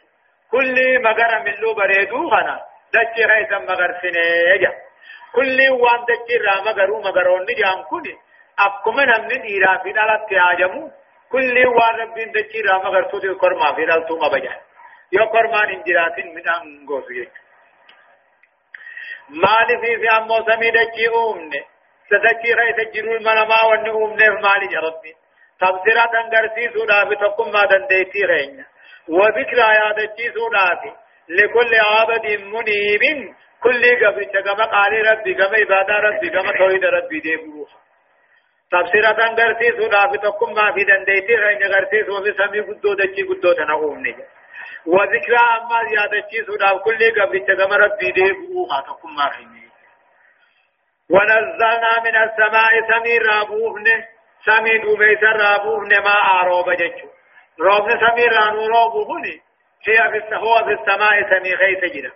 كل مغرا من لو بريدو خنا دچ خيثا مغرسين يجا كل وان دچ را مغرو مغرون نجام كوني. namni dhiiraa fi dhalatti haajamu kulli waan rabbiin dachii irraa magartuuti kormaa fi dhaltuu qaba jedhan yoo kormaan hin jiraatin midhaan goosu jechuudha. Maaliifii fi ammoo samii dachii uumne sadachii keessa jiru ilma namaa wanni uumneef maali jedhamni. Tafsiratan garsiisuudhaaf tokkummaa dandeettii keenya. وذكرى يادتشيسوناتي لكل عابد منيب كل قبل كما قال ربي كما عبادة ربي كما توحيد ربي دي بروح تفسيرة غرسي سودا في تقم ما في دنديتي غين غرسي سو في سمي قدو دچي قدو تنقوم نجا وذكرى أما زيادة سودا كل قبل كما ربي دي بروح تقم ما في ونزلنا من السماء سمير رابوهن سمي دوميس رابوهن ما آروب جچو روبن سمير رانو روبوهن هي في هو في السماء سمي غيث جدا.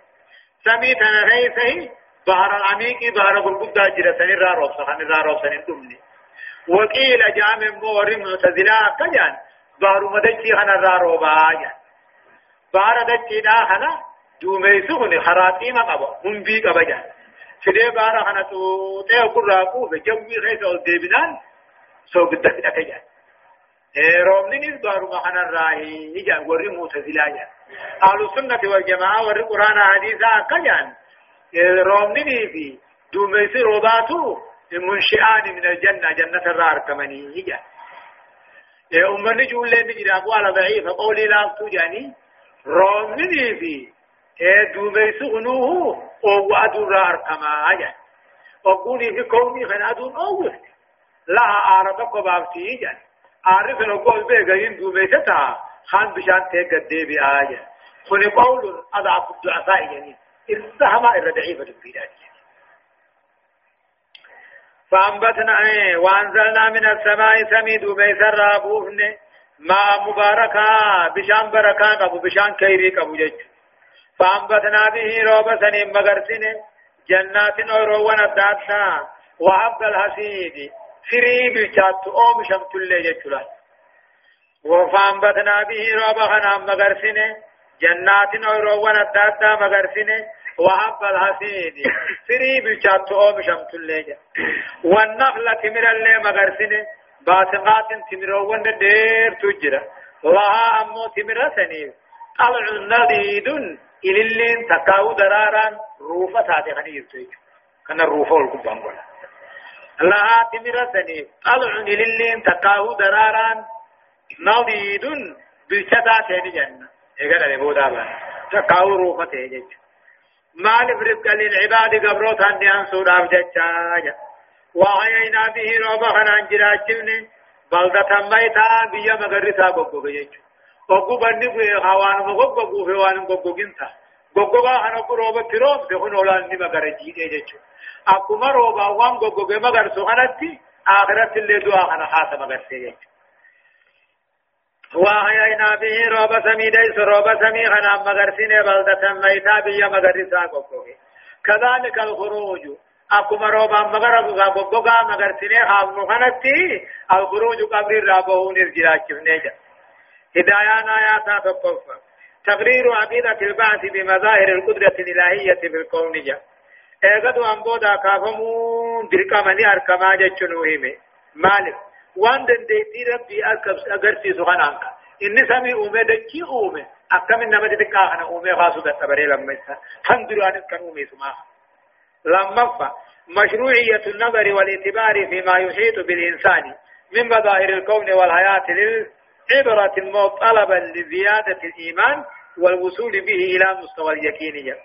سمي تنا غيثة بحر العميق بحر قلقودة جدا. سنير روب سنير روب سنير دومني. وقيل جامع مور معتزلا كجان بحر مدچي خنا راروبا جان. بحر دچي دا خنا دوميسو خني خراتيما قبا هم بي قبا جان سيدي بارا خنا تو تي اكو راكو بجوي غيث أو ديبنان سو قد كجان رومني نيز بارو خنا راهي جان وري معتزلا جان أهل السنة والجماعه وري قران حديثا كجان رومني في دوميسي روباتو منشئان من الجنة جنة الرار كمني يا أمني جول لي نجرا على ضعيف قولي لا تجاني رومني في اے دوبے سغنوه أو وادو رار كما هجا وقولي في كوني خنادون أو لا عارضك بابتي جان عارف لو قول بيغين دوبے تتا خان بشان تے گدے بھی آجا خن قول اضعف الضعفاء يعني السهمة الردعيفة ذلك فأنبتنا وأنزلنا من السماء سميد بيسر رابوفن ما مباركا بشان بركا قبو بشان كيري قبو جج فأنبتنا به روبا سنين مغرسن جنات أوروان الداتا وعبد الحسيد فري بلشات أوم شمت اللي ججلا وفأنبتنا به روبا خنام مغرسن جنات أوروان الداتا مغرسن وحب الحسيد فري بلشات أوم شمت الليجة والنخلة تمر اللي مغرسين باسقات تمرون دير تجرى. لها أمو تمر سنيف طلع نضيد إلى اللين تقاو درارا روفة هذه غنير تيجو كان الروفة والقبان قولا لها تمر سنيف طلع إلى اللين تقاو درارا نضيد بلشتا تيجي جنة. إيقال لبودا بان. تقاو روفة تيجي مالف رزق للعباد قبروت أني أنصر أبجتشاجا وعينا به روبا خنان جراجمني بلدة ميتا بيا مغرسا بيجو قبو بني بي خوان مغب في وان قبو جنتا قبو با خنا روبا تروب سخن اولان ني مغرجي ايجو اكما روبا وان بي مغرسو خنتي آخرت اللي دعا خنا خاتم مغرسي وأحيينا به روب سمي ديس روب سمي خنا مغرسين بلدة ميتا بيا مغرسا قبوه كذلك الخروج. أكما روبا مغرب قبوغا مغرسين خام مخنتي الخروج قبر رابه نرجلاك نيجا هدايان آيات تقفى تقرير عقيدة البعث بمظاهر القدرة الإلهية في الكون جا اغدو انبودا كافمون درقا مني اركما جچنوهمه مالك وان دنديتي ربي اگرسيسو خنانك inni samii uume dachii uume. Akkamin nama xixiqqaa kana uume kaasuu dadhabaree lammeessa. Kan duraanis kan uume sumaa لمفا مشروعية النظر والاعتبار فيما يحيط بالإنسان من مظاهر الكون والحياة للعبرة الموت طلبا لزيادة الإيمان والوصول به إلى مستوى اليقين.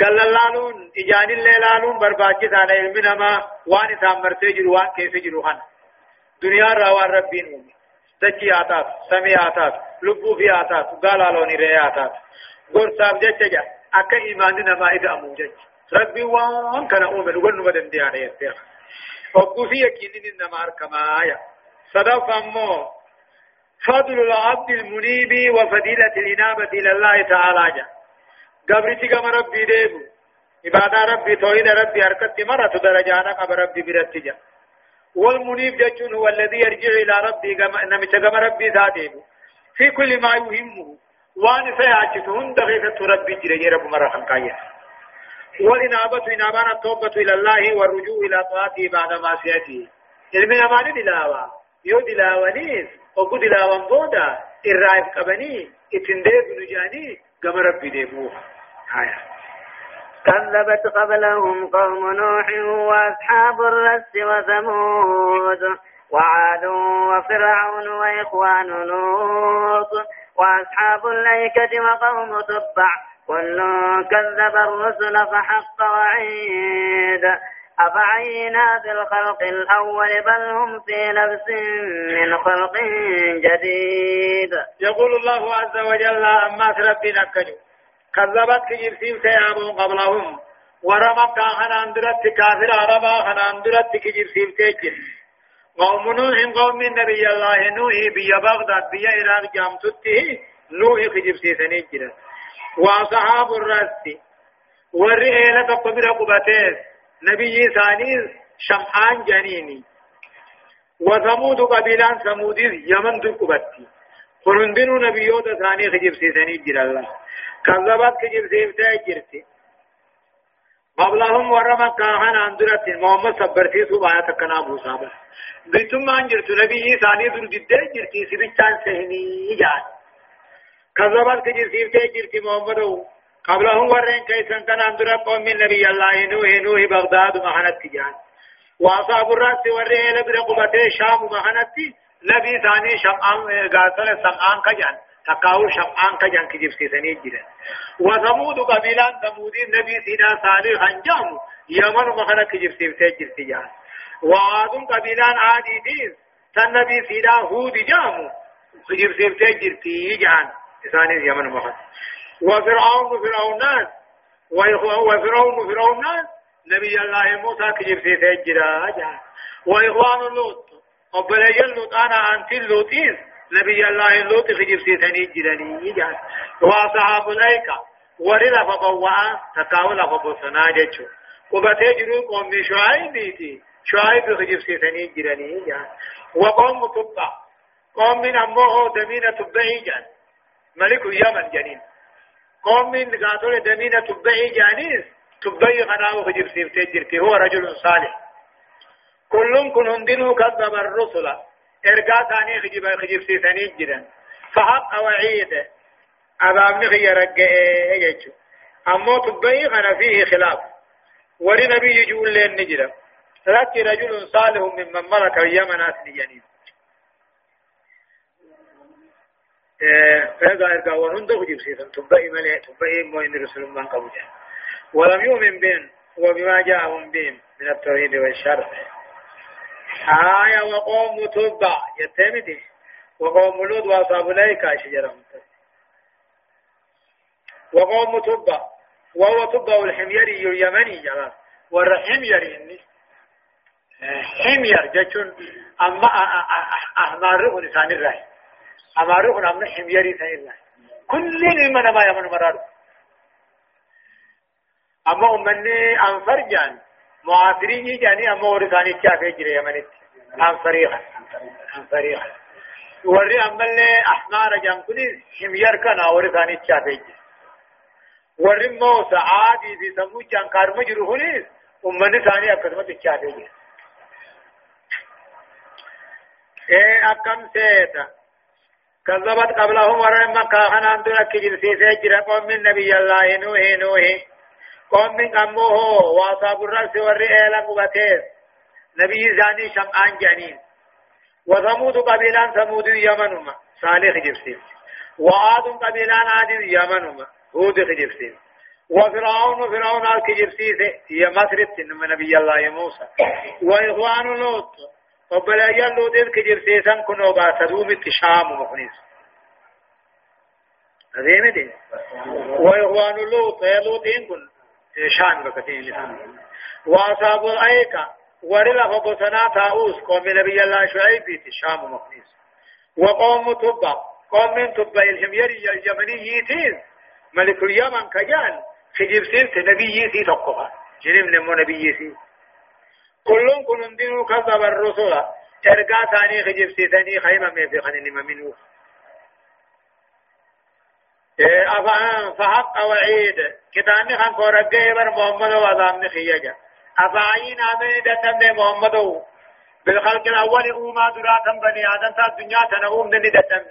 قال اللالون إجان الليلانون برباكس على علمنا ما وان سامر تجر وان كيف جروحان دنيا روان ربين أمي دچي آتات سمي آتات لبو في آتات قال لوني ري آتات قرصاب جچجا أكا إيمان نما إذا أمو جج ربي وان كان أمي نقول نمدن ديانا يستيخ وقو في يكينين نما أركما آية صدف أمو فضل العبد المنيب وفضيلة الإنابة إلى الله تعالى جا قبرتي كما ربي ديبو عبادة ربي توحيد ربي حركت مرة درجانا قبر ربي برتجا والمنيب جتون هو الذي يرجع إلى ربي نمت كما ربي ذاتيبو في كل ما يهمه وان سيعجتهن دقيقة ربي جري رب مرة خلقايا والإنابة إنابان التوبة إلى الله والرجوع إلى طاعته بعد معصيته علم أمان دلاوة يو دلاوانيس وقو دلاوان بودا الرائف قبني اتنديب نجاني قم ربي ديبوها آية كذبت قبلهم قوم نوح وأصحاب الرس وثمود وعاد وفرعون وإخوان لوط وأصحاب الأيكة وقوم تبع. كل كذب الرسل فحق وعيد. أفعينا بالخلق الأول بل هم في نفس من خلق جديد. يقول الله عز وجل أما ربنا كجو. كذبت كجيب سيب سيابون قبلهم. ورمى كان أندرت كافر عربا كان أندرت سيب تيجر. قوم نوح قوم النبي الله نوح بيا بغداد بيا إراق جامتته نوح كجيب سيسني جرا وأصحاب الرس والرئيلة تقبل قبتين نبي ثاني شمعان جنيني. وثمود قبيلان ثمود يمن دو قبتي. قرندنو نبيوت ثاني خجب سيسني جرا الله. كذبت خجب سيسني جرتي. قبلهم ورما كاهن اندرت محمد صبرتي سبحانه تكنا بوسابه بيتم ان جرت نبي ثاني در جدة جرتي سبيتان سهني جان كذبت سيسني جرتي محمد قبلهم ورين كيسن كان اندرت قوم من نبي الله نوح نوح بغداد مهنت جان واصحاب الراس ورين لبرقبته شام مهنت نبي ثاني شمعان غاتل سمعان كجان. تقاو شمعان كجان كجب سيسني جرا وثمود قبيلان ثمود النبي سينا صالح انجام يمن مخنا كجب سيسني جرا وعاد قبيلان عادي دين تنبي سينا هود جام كجب سيسني جرتي جان. ثاني يمن مخنا وفرعون فرعونان وفرعون فرعونان نبي الله موسى كجب سيسني جرا جان. وإخوان لوط. وبلي اللوط أنا أنت اللوطين نبي الله لوط في جبسيتني جراني جان. وأصحاب الايكا ورلا فبوا. تقاول فبصنا جچو وبته جرو قوم شعيب بيتي. شعيب في جبسيتني جراني جان وقوم تبع قوم من امه دمينة تبعي جان ملك اليمن جنين قوم من قاتل دمينة تبعي جانيس تبعي غناه جبسيتني جرتي هو رجل صالح. كلهم كن هندنوا كذب الرسل. ارقا ثاني خجب خجب سيساني جدا فحق وعيد عذاب نخي رقه يجو أما تبعي غنا فيه خلاف. ولي نبي يجول لين نجرا لك رجل صالح ممن ملك اليمن أسلياني فهذا ارقا ونند خجب سيسان تبعي ملي تبعي موين رسول الله قبجا ولم يؤمن بهم وبما جاءهم بهم من التوحيد والشرع. آية وقوم تبع يتمدي. وقوم لود وأصحاب الأيكة شجرهم وقوم تبع وهو تبع الحميري اليمني جلال والحميري إني حمير جتون أما أحماره لسان الرأي أماره أمنا حميري سان الرأي كل من ما يمن مرار أما أمني أنفرجان معاصرين جاني أما ورثاني كافي جري يمنت عن فريقة وري أما اللي أحمار جان كني حمير كنا ورثاني كافي جري وري موسى عادي في سمو جان كار مجرهوني أمني ثاني أكثر كافي جري إيه أكم سيتا كذبت قبلهم ورمى كاهن أندنا كجل سيسي جرى قوم من نبي الله نوح نوح قوم من أمه واصاب الرأس والرئيل قبتين نبي زاني شمعان جانين وثمود قبيلان ثمود يمنهما صالح جبسين وعاد قبيلان عاد يمنهما هود جبسين وفرعون فرعون آل كجبسيس هي مصرف من نبي الله موسى وإخوان لوط وبلايا لوط كجبسيسا كنوا باسدوم التشام مخنيس. هذه مدين وإخوان لوط لوط كن شان بكتين وأصحاب الأيكة ورلا فبصنا تاوس قوم نبي الله شعيب في الشام مقنيس وقوم تبا قوم من تبا الحميري اليمنيين ملك اليمن كجان خجيب سيرت نبي سي تقوها. جنم نمو نبي سي كلهم كلهم دينو كذب الرسول ارقا ثاني خجيب سيتني خيمة ميفي خنيني منو. أفعان فحق وعيد كتاني خان كورجي بر محمد وعظام خيجا أفعين آمين دتم محمد بالخلق الأول أوما دراتم بني آدم تا الدنيا تنقوم دني دتم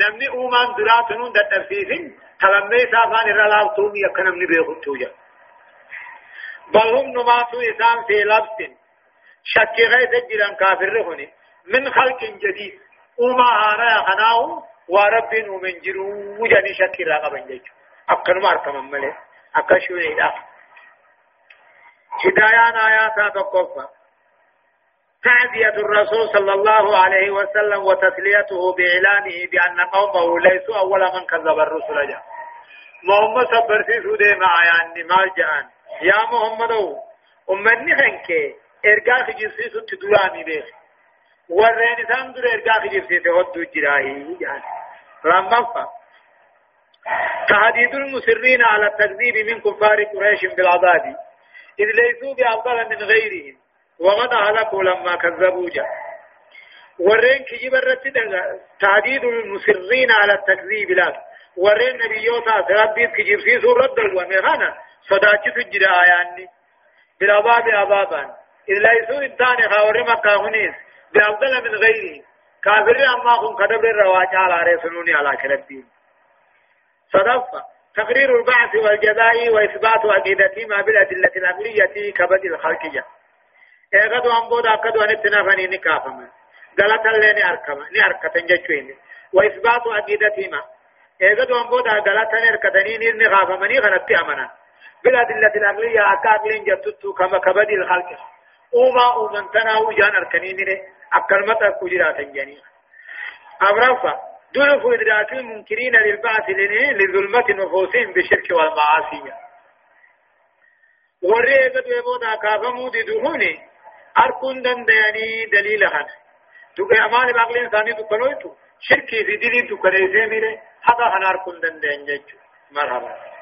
نمني أوما دراتنون دتفسيسين تلمي سافان الرلاو تومي يكن نمني بيخطوجا بل هم نماتو إسام في لبس شك غيث جيران كافر هني من خلق جديد. أوما هارا خناو ورب ومن جرو. وجاني شك راقبا جيجو. أكن ماركم ملي. أكشو إيدا هدايان آيات تقفى تعزية الرسول صلى الله عليه وسلم وتسليته بإعلانه بأن قومه ليسوا أول من كذب الرسل جاء. محمد صبر في سودة معيان مال جان يا محمد أمني خنك إرقاق جنسي ستدراني بيخ. ورين سام در إرقاق جنسي تهدو جراهي جان رمضة تهديد المسرين على التكذيب من كفار قريش بالعذاب. إذ ليسوا بأفضل من غيرهم وقد هلكوا لما كذبوا جاء ورين كجيب الرد تعديد المسرين على التكذيب لا ورين نبيوتا ربي كجيب في سورة ومغانا صداچ تجرى آياني بالعباب عبابا إلا يسوء الثاني خاور مكة هنيس بأفضل من غيره كافر أما هم كدبر الرواج على رسولوني على كربين صدفة تقرير البعث والجزاء وإثبات عقيدتهما بالأدلة الأمرية كبد الخلقية ambooda akkadu anitti nafanii ni kaafama. Galatallee ni arkama ni arkatan jechuun wa isbaatu aqiidatihima eegadu ambooda galata ni arkatanii ni kaafamanii kanatti amanan بالأدلة العقلية أكابرين جتتو كما كبدي الخلق. أوما أومن تنا وجان أركنين أكلمة كجرات جنيا أبرفا دلف إدراك المنكرين للبعث لظلمة نفوسهم بالشرك والمعاصي. ورئيقة ويبودا كافمو دي دهوني أركون دندياني دليل هن دوك أمان بعقل إنساني دكانويتو شركي في دليل دكانيزي ميري هذا هن أركون دنديان جيجو مرحبا.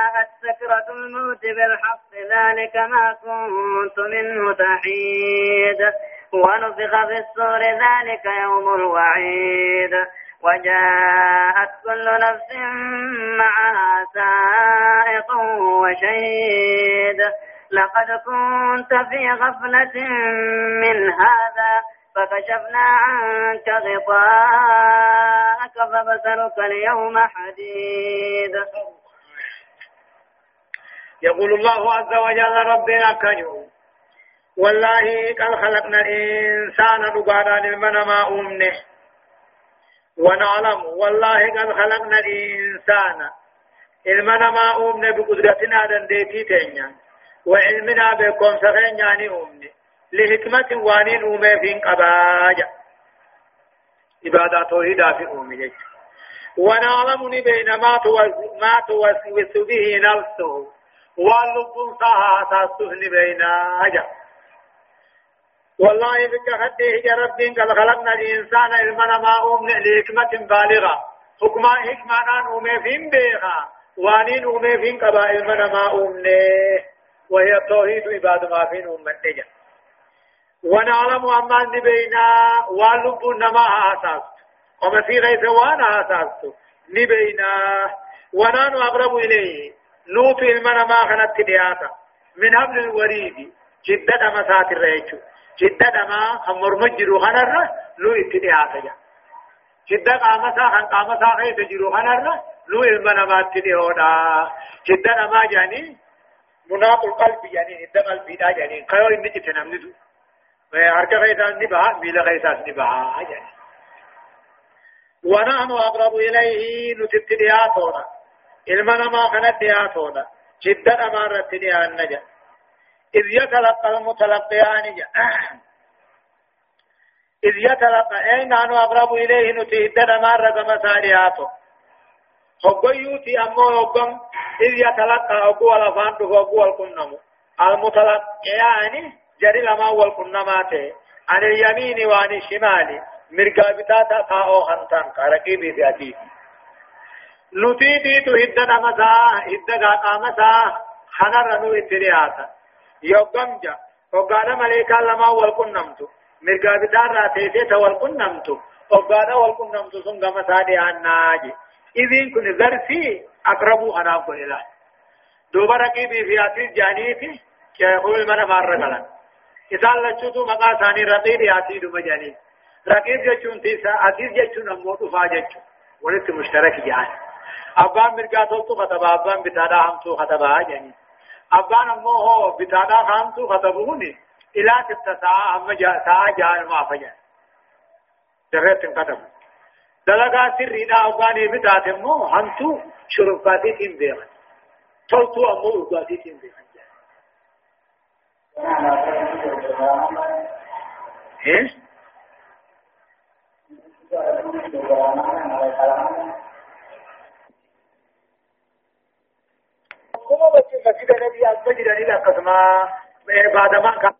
سكرة الموت بالحق ذلك ما كنت منه تحيد. ونفخ في الصور ذلك يوم الوعيد. وجاءت كل نفس معها سائق وشهيد. لقد كنت في غفلة من هذا فكشفنا عنك غطاءك فبصرك اليوم حديد. يقول الله عز وجل ربنا كنيو والله قد خلقنا الإنسان نقادا لمن ما أمنه. ونعلم والله قد خلقنا الإنسان المن ما أمنه بقدرتنا دنديتي تنيا وعلمنا بكم سخين يعني أمنه لحكمة وانين أومي فين قباجة. إبادة توحيدا في أومي ونعلم بين ما توسوس به نفسه. واللب صاها تاسه بين أجا والله بك خده رب قد خلقنا الإنسان المنا ما أمن لحكمة بالغة. حكمة حكمة أومي فين بيغا وانين أومي فين قبا المنا ما أمنه وهي التوحيد عباد ما فين أمنه ونعلم أما نبينا واللب نما آساس وما في غيث وأنا آساس نبينا ونحن أقرب إليه. نوت المنا ما خنت دياتا من حبل الوريد جدد مسات الرئيشو جدد ما خمر مجرو خنر لو اتدياتا جا جدد قامسا خن قامسا غيث جرو خنر لو المنا ما اتديهودا جدد ما جاني مناط القلب يعني الدم قلبي دا يعني قيو إنك تنمندو هركا غيثاس نبها ميلا غيثاس نبها يعني ونحن أقرب إليه نتبتلياتنا علمنا ما كانت دياتونا جدا أمارة ديان نجا. إذ يتلقى المتلقيان جا. إذ يتلقى أين نحن أقرب إليه نتي جدا أمارة كما سارياتو هقويوتي أمو هقوم إذ يتلقى أقوى لفان أقوى الكنمو المتلقيان جري لما والكنماته عن اليمين وعن الشمال مرقا بتاتا تاو خنطان كاركي بيتي نتي ديتو هدد مسا هدد قامسا خنر نو اترياتا يوغمجا وقال مليكا لما والكنمتو مرقا بتاتا تيسيتا والكنمتو وقال والكنمتو سنغ مسا دي عناجي إذن كن ذرفي أقربوا أنا أقول إله دوبا رقيبي في أتي جانيتي كيقول من مارة قلن إذا لچوتو مقا ثاني رقيب ياتي دوما جاني رقيب جچون تيسا أتيس جچون أمو تفا جچون ولت مشترك جان أبان مرقا تلتو خطبا أبان بتادا همتو خطبا جاني أبان أمو هو بتادا همتو خطبوني إلى تتساعة هم جا ساعة ما فجان جرت انقدم دلقا سري دا أباني بتات أمو همتو شرفاتي تيم بيغن تلتو أمو أباتي تيم بيغن إيش؟ Bace masjid nabi al-masjid ne da kasma بعد ما كان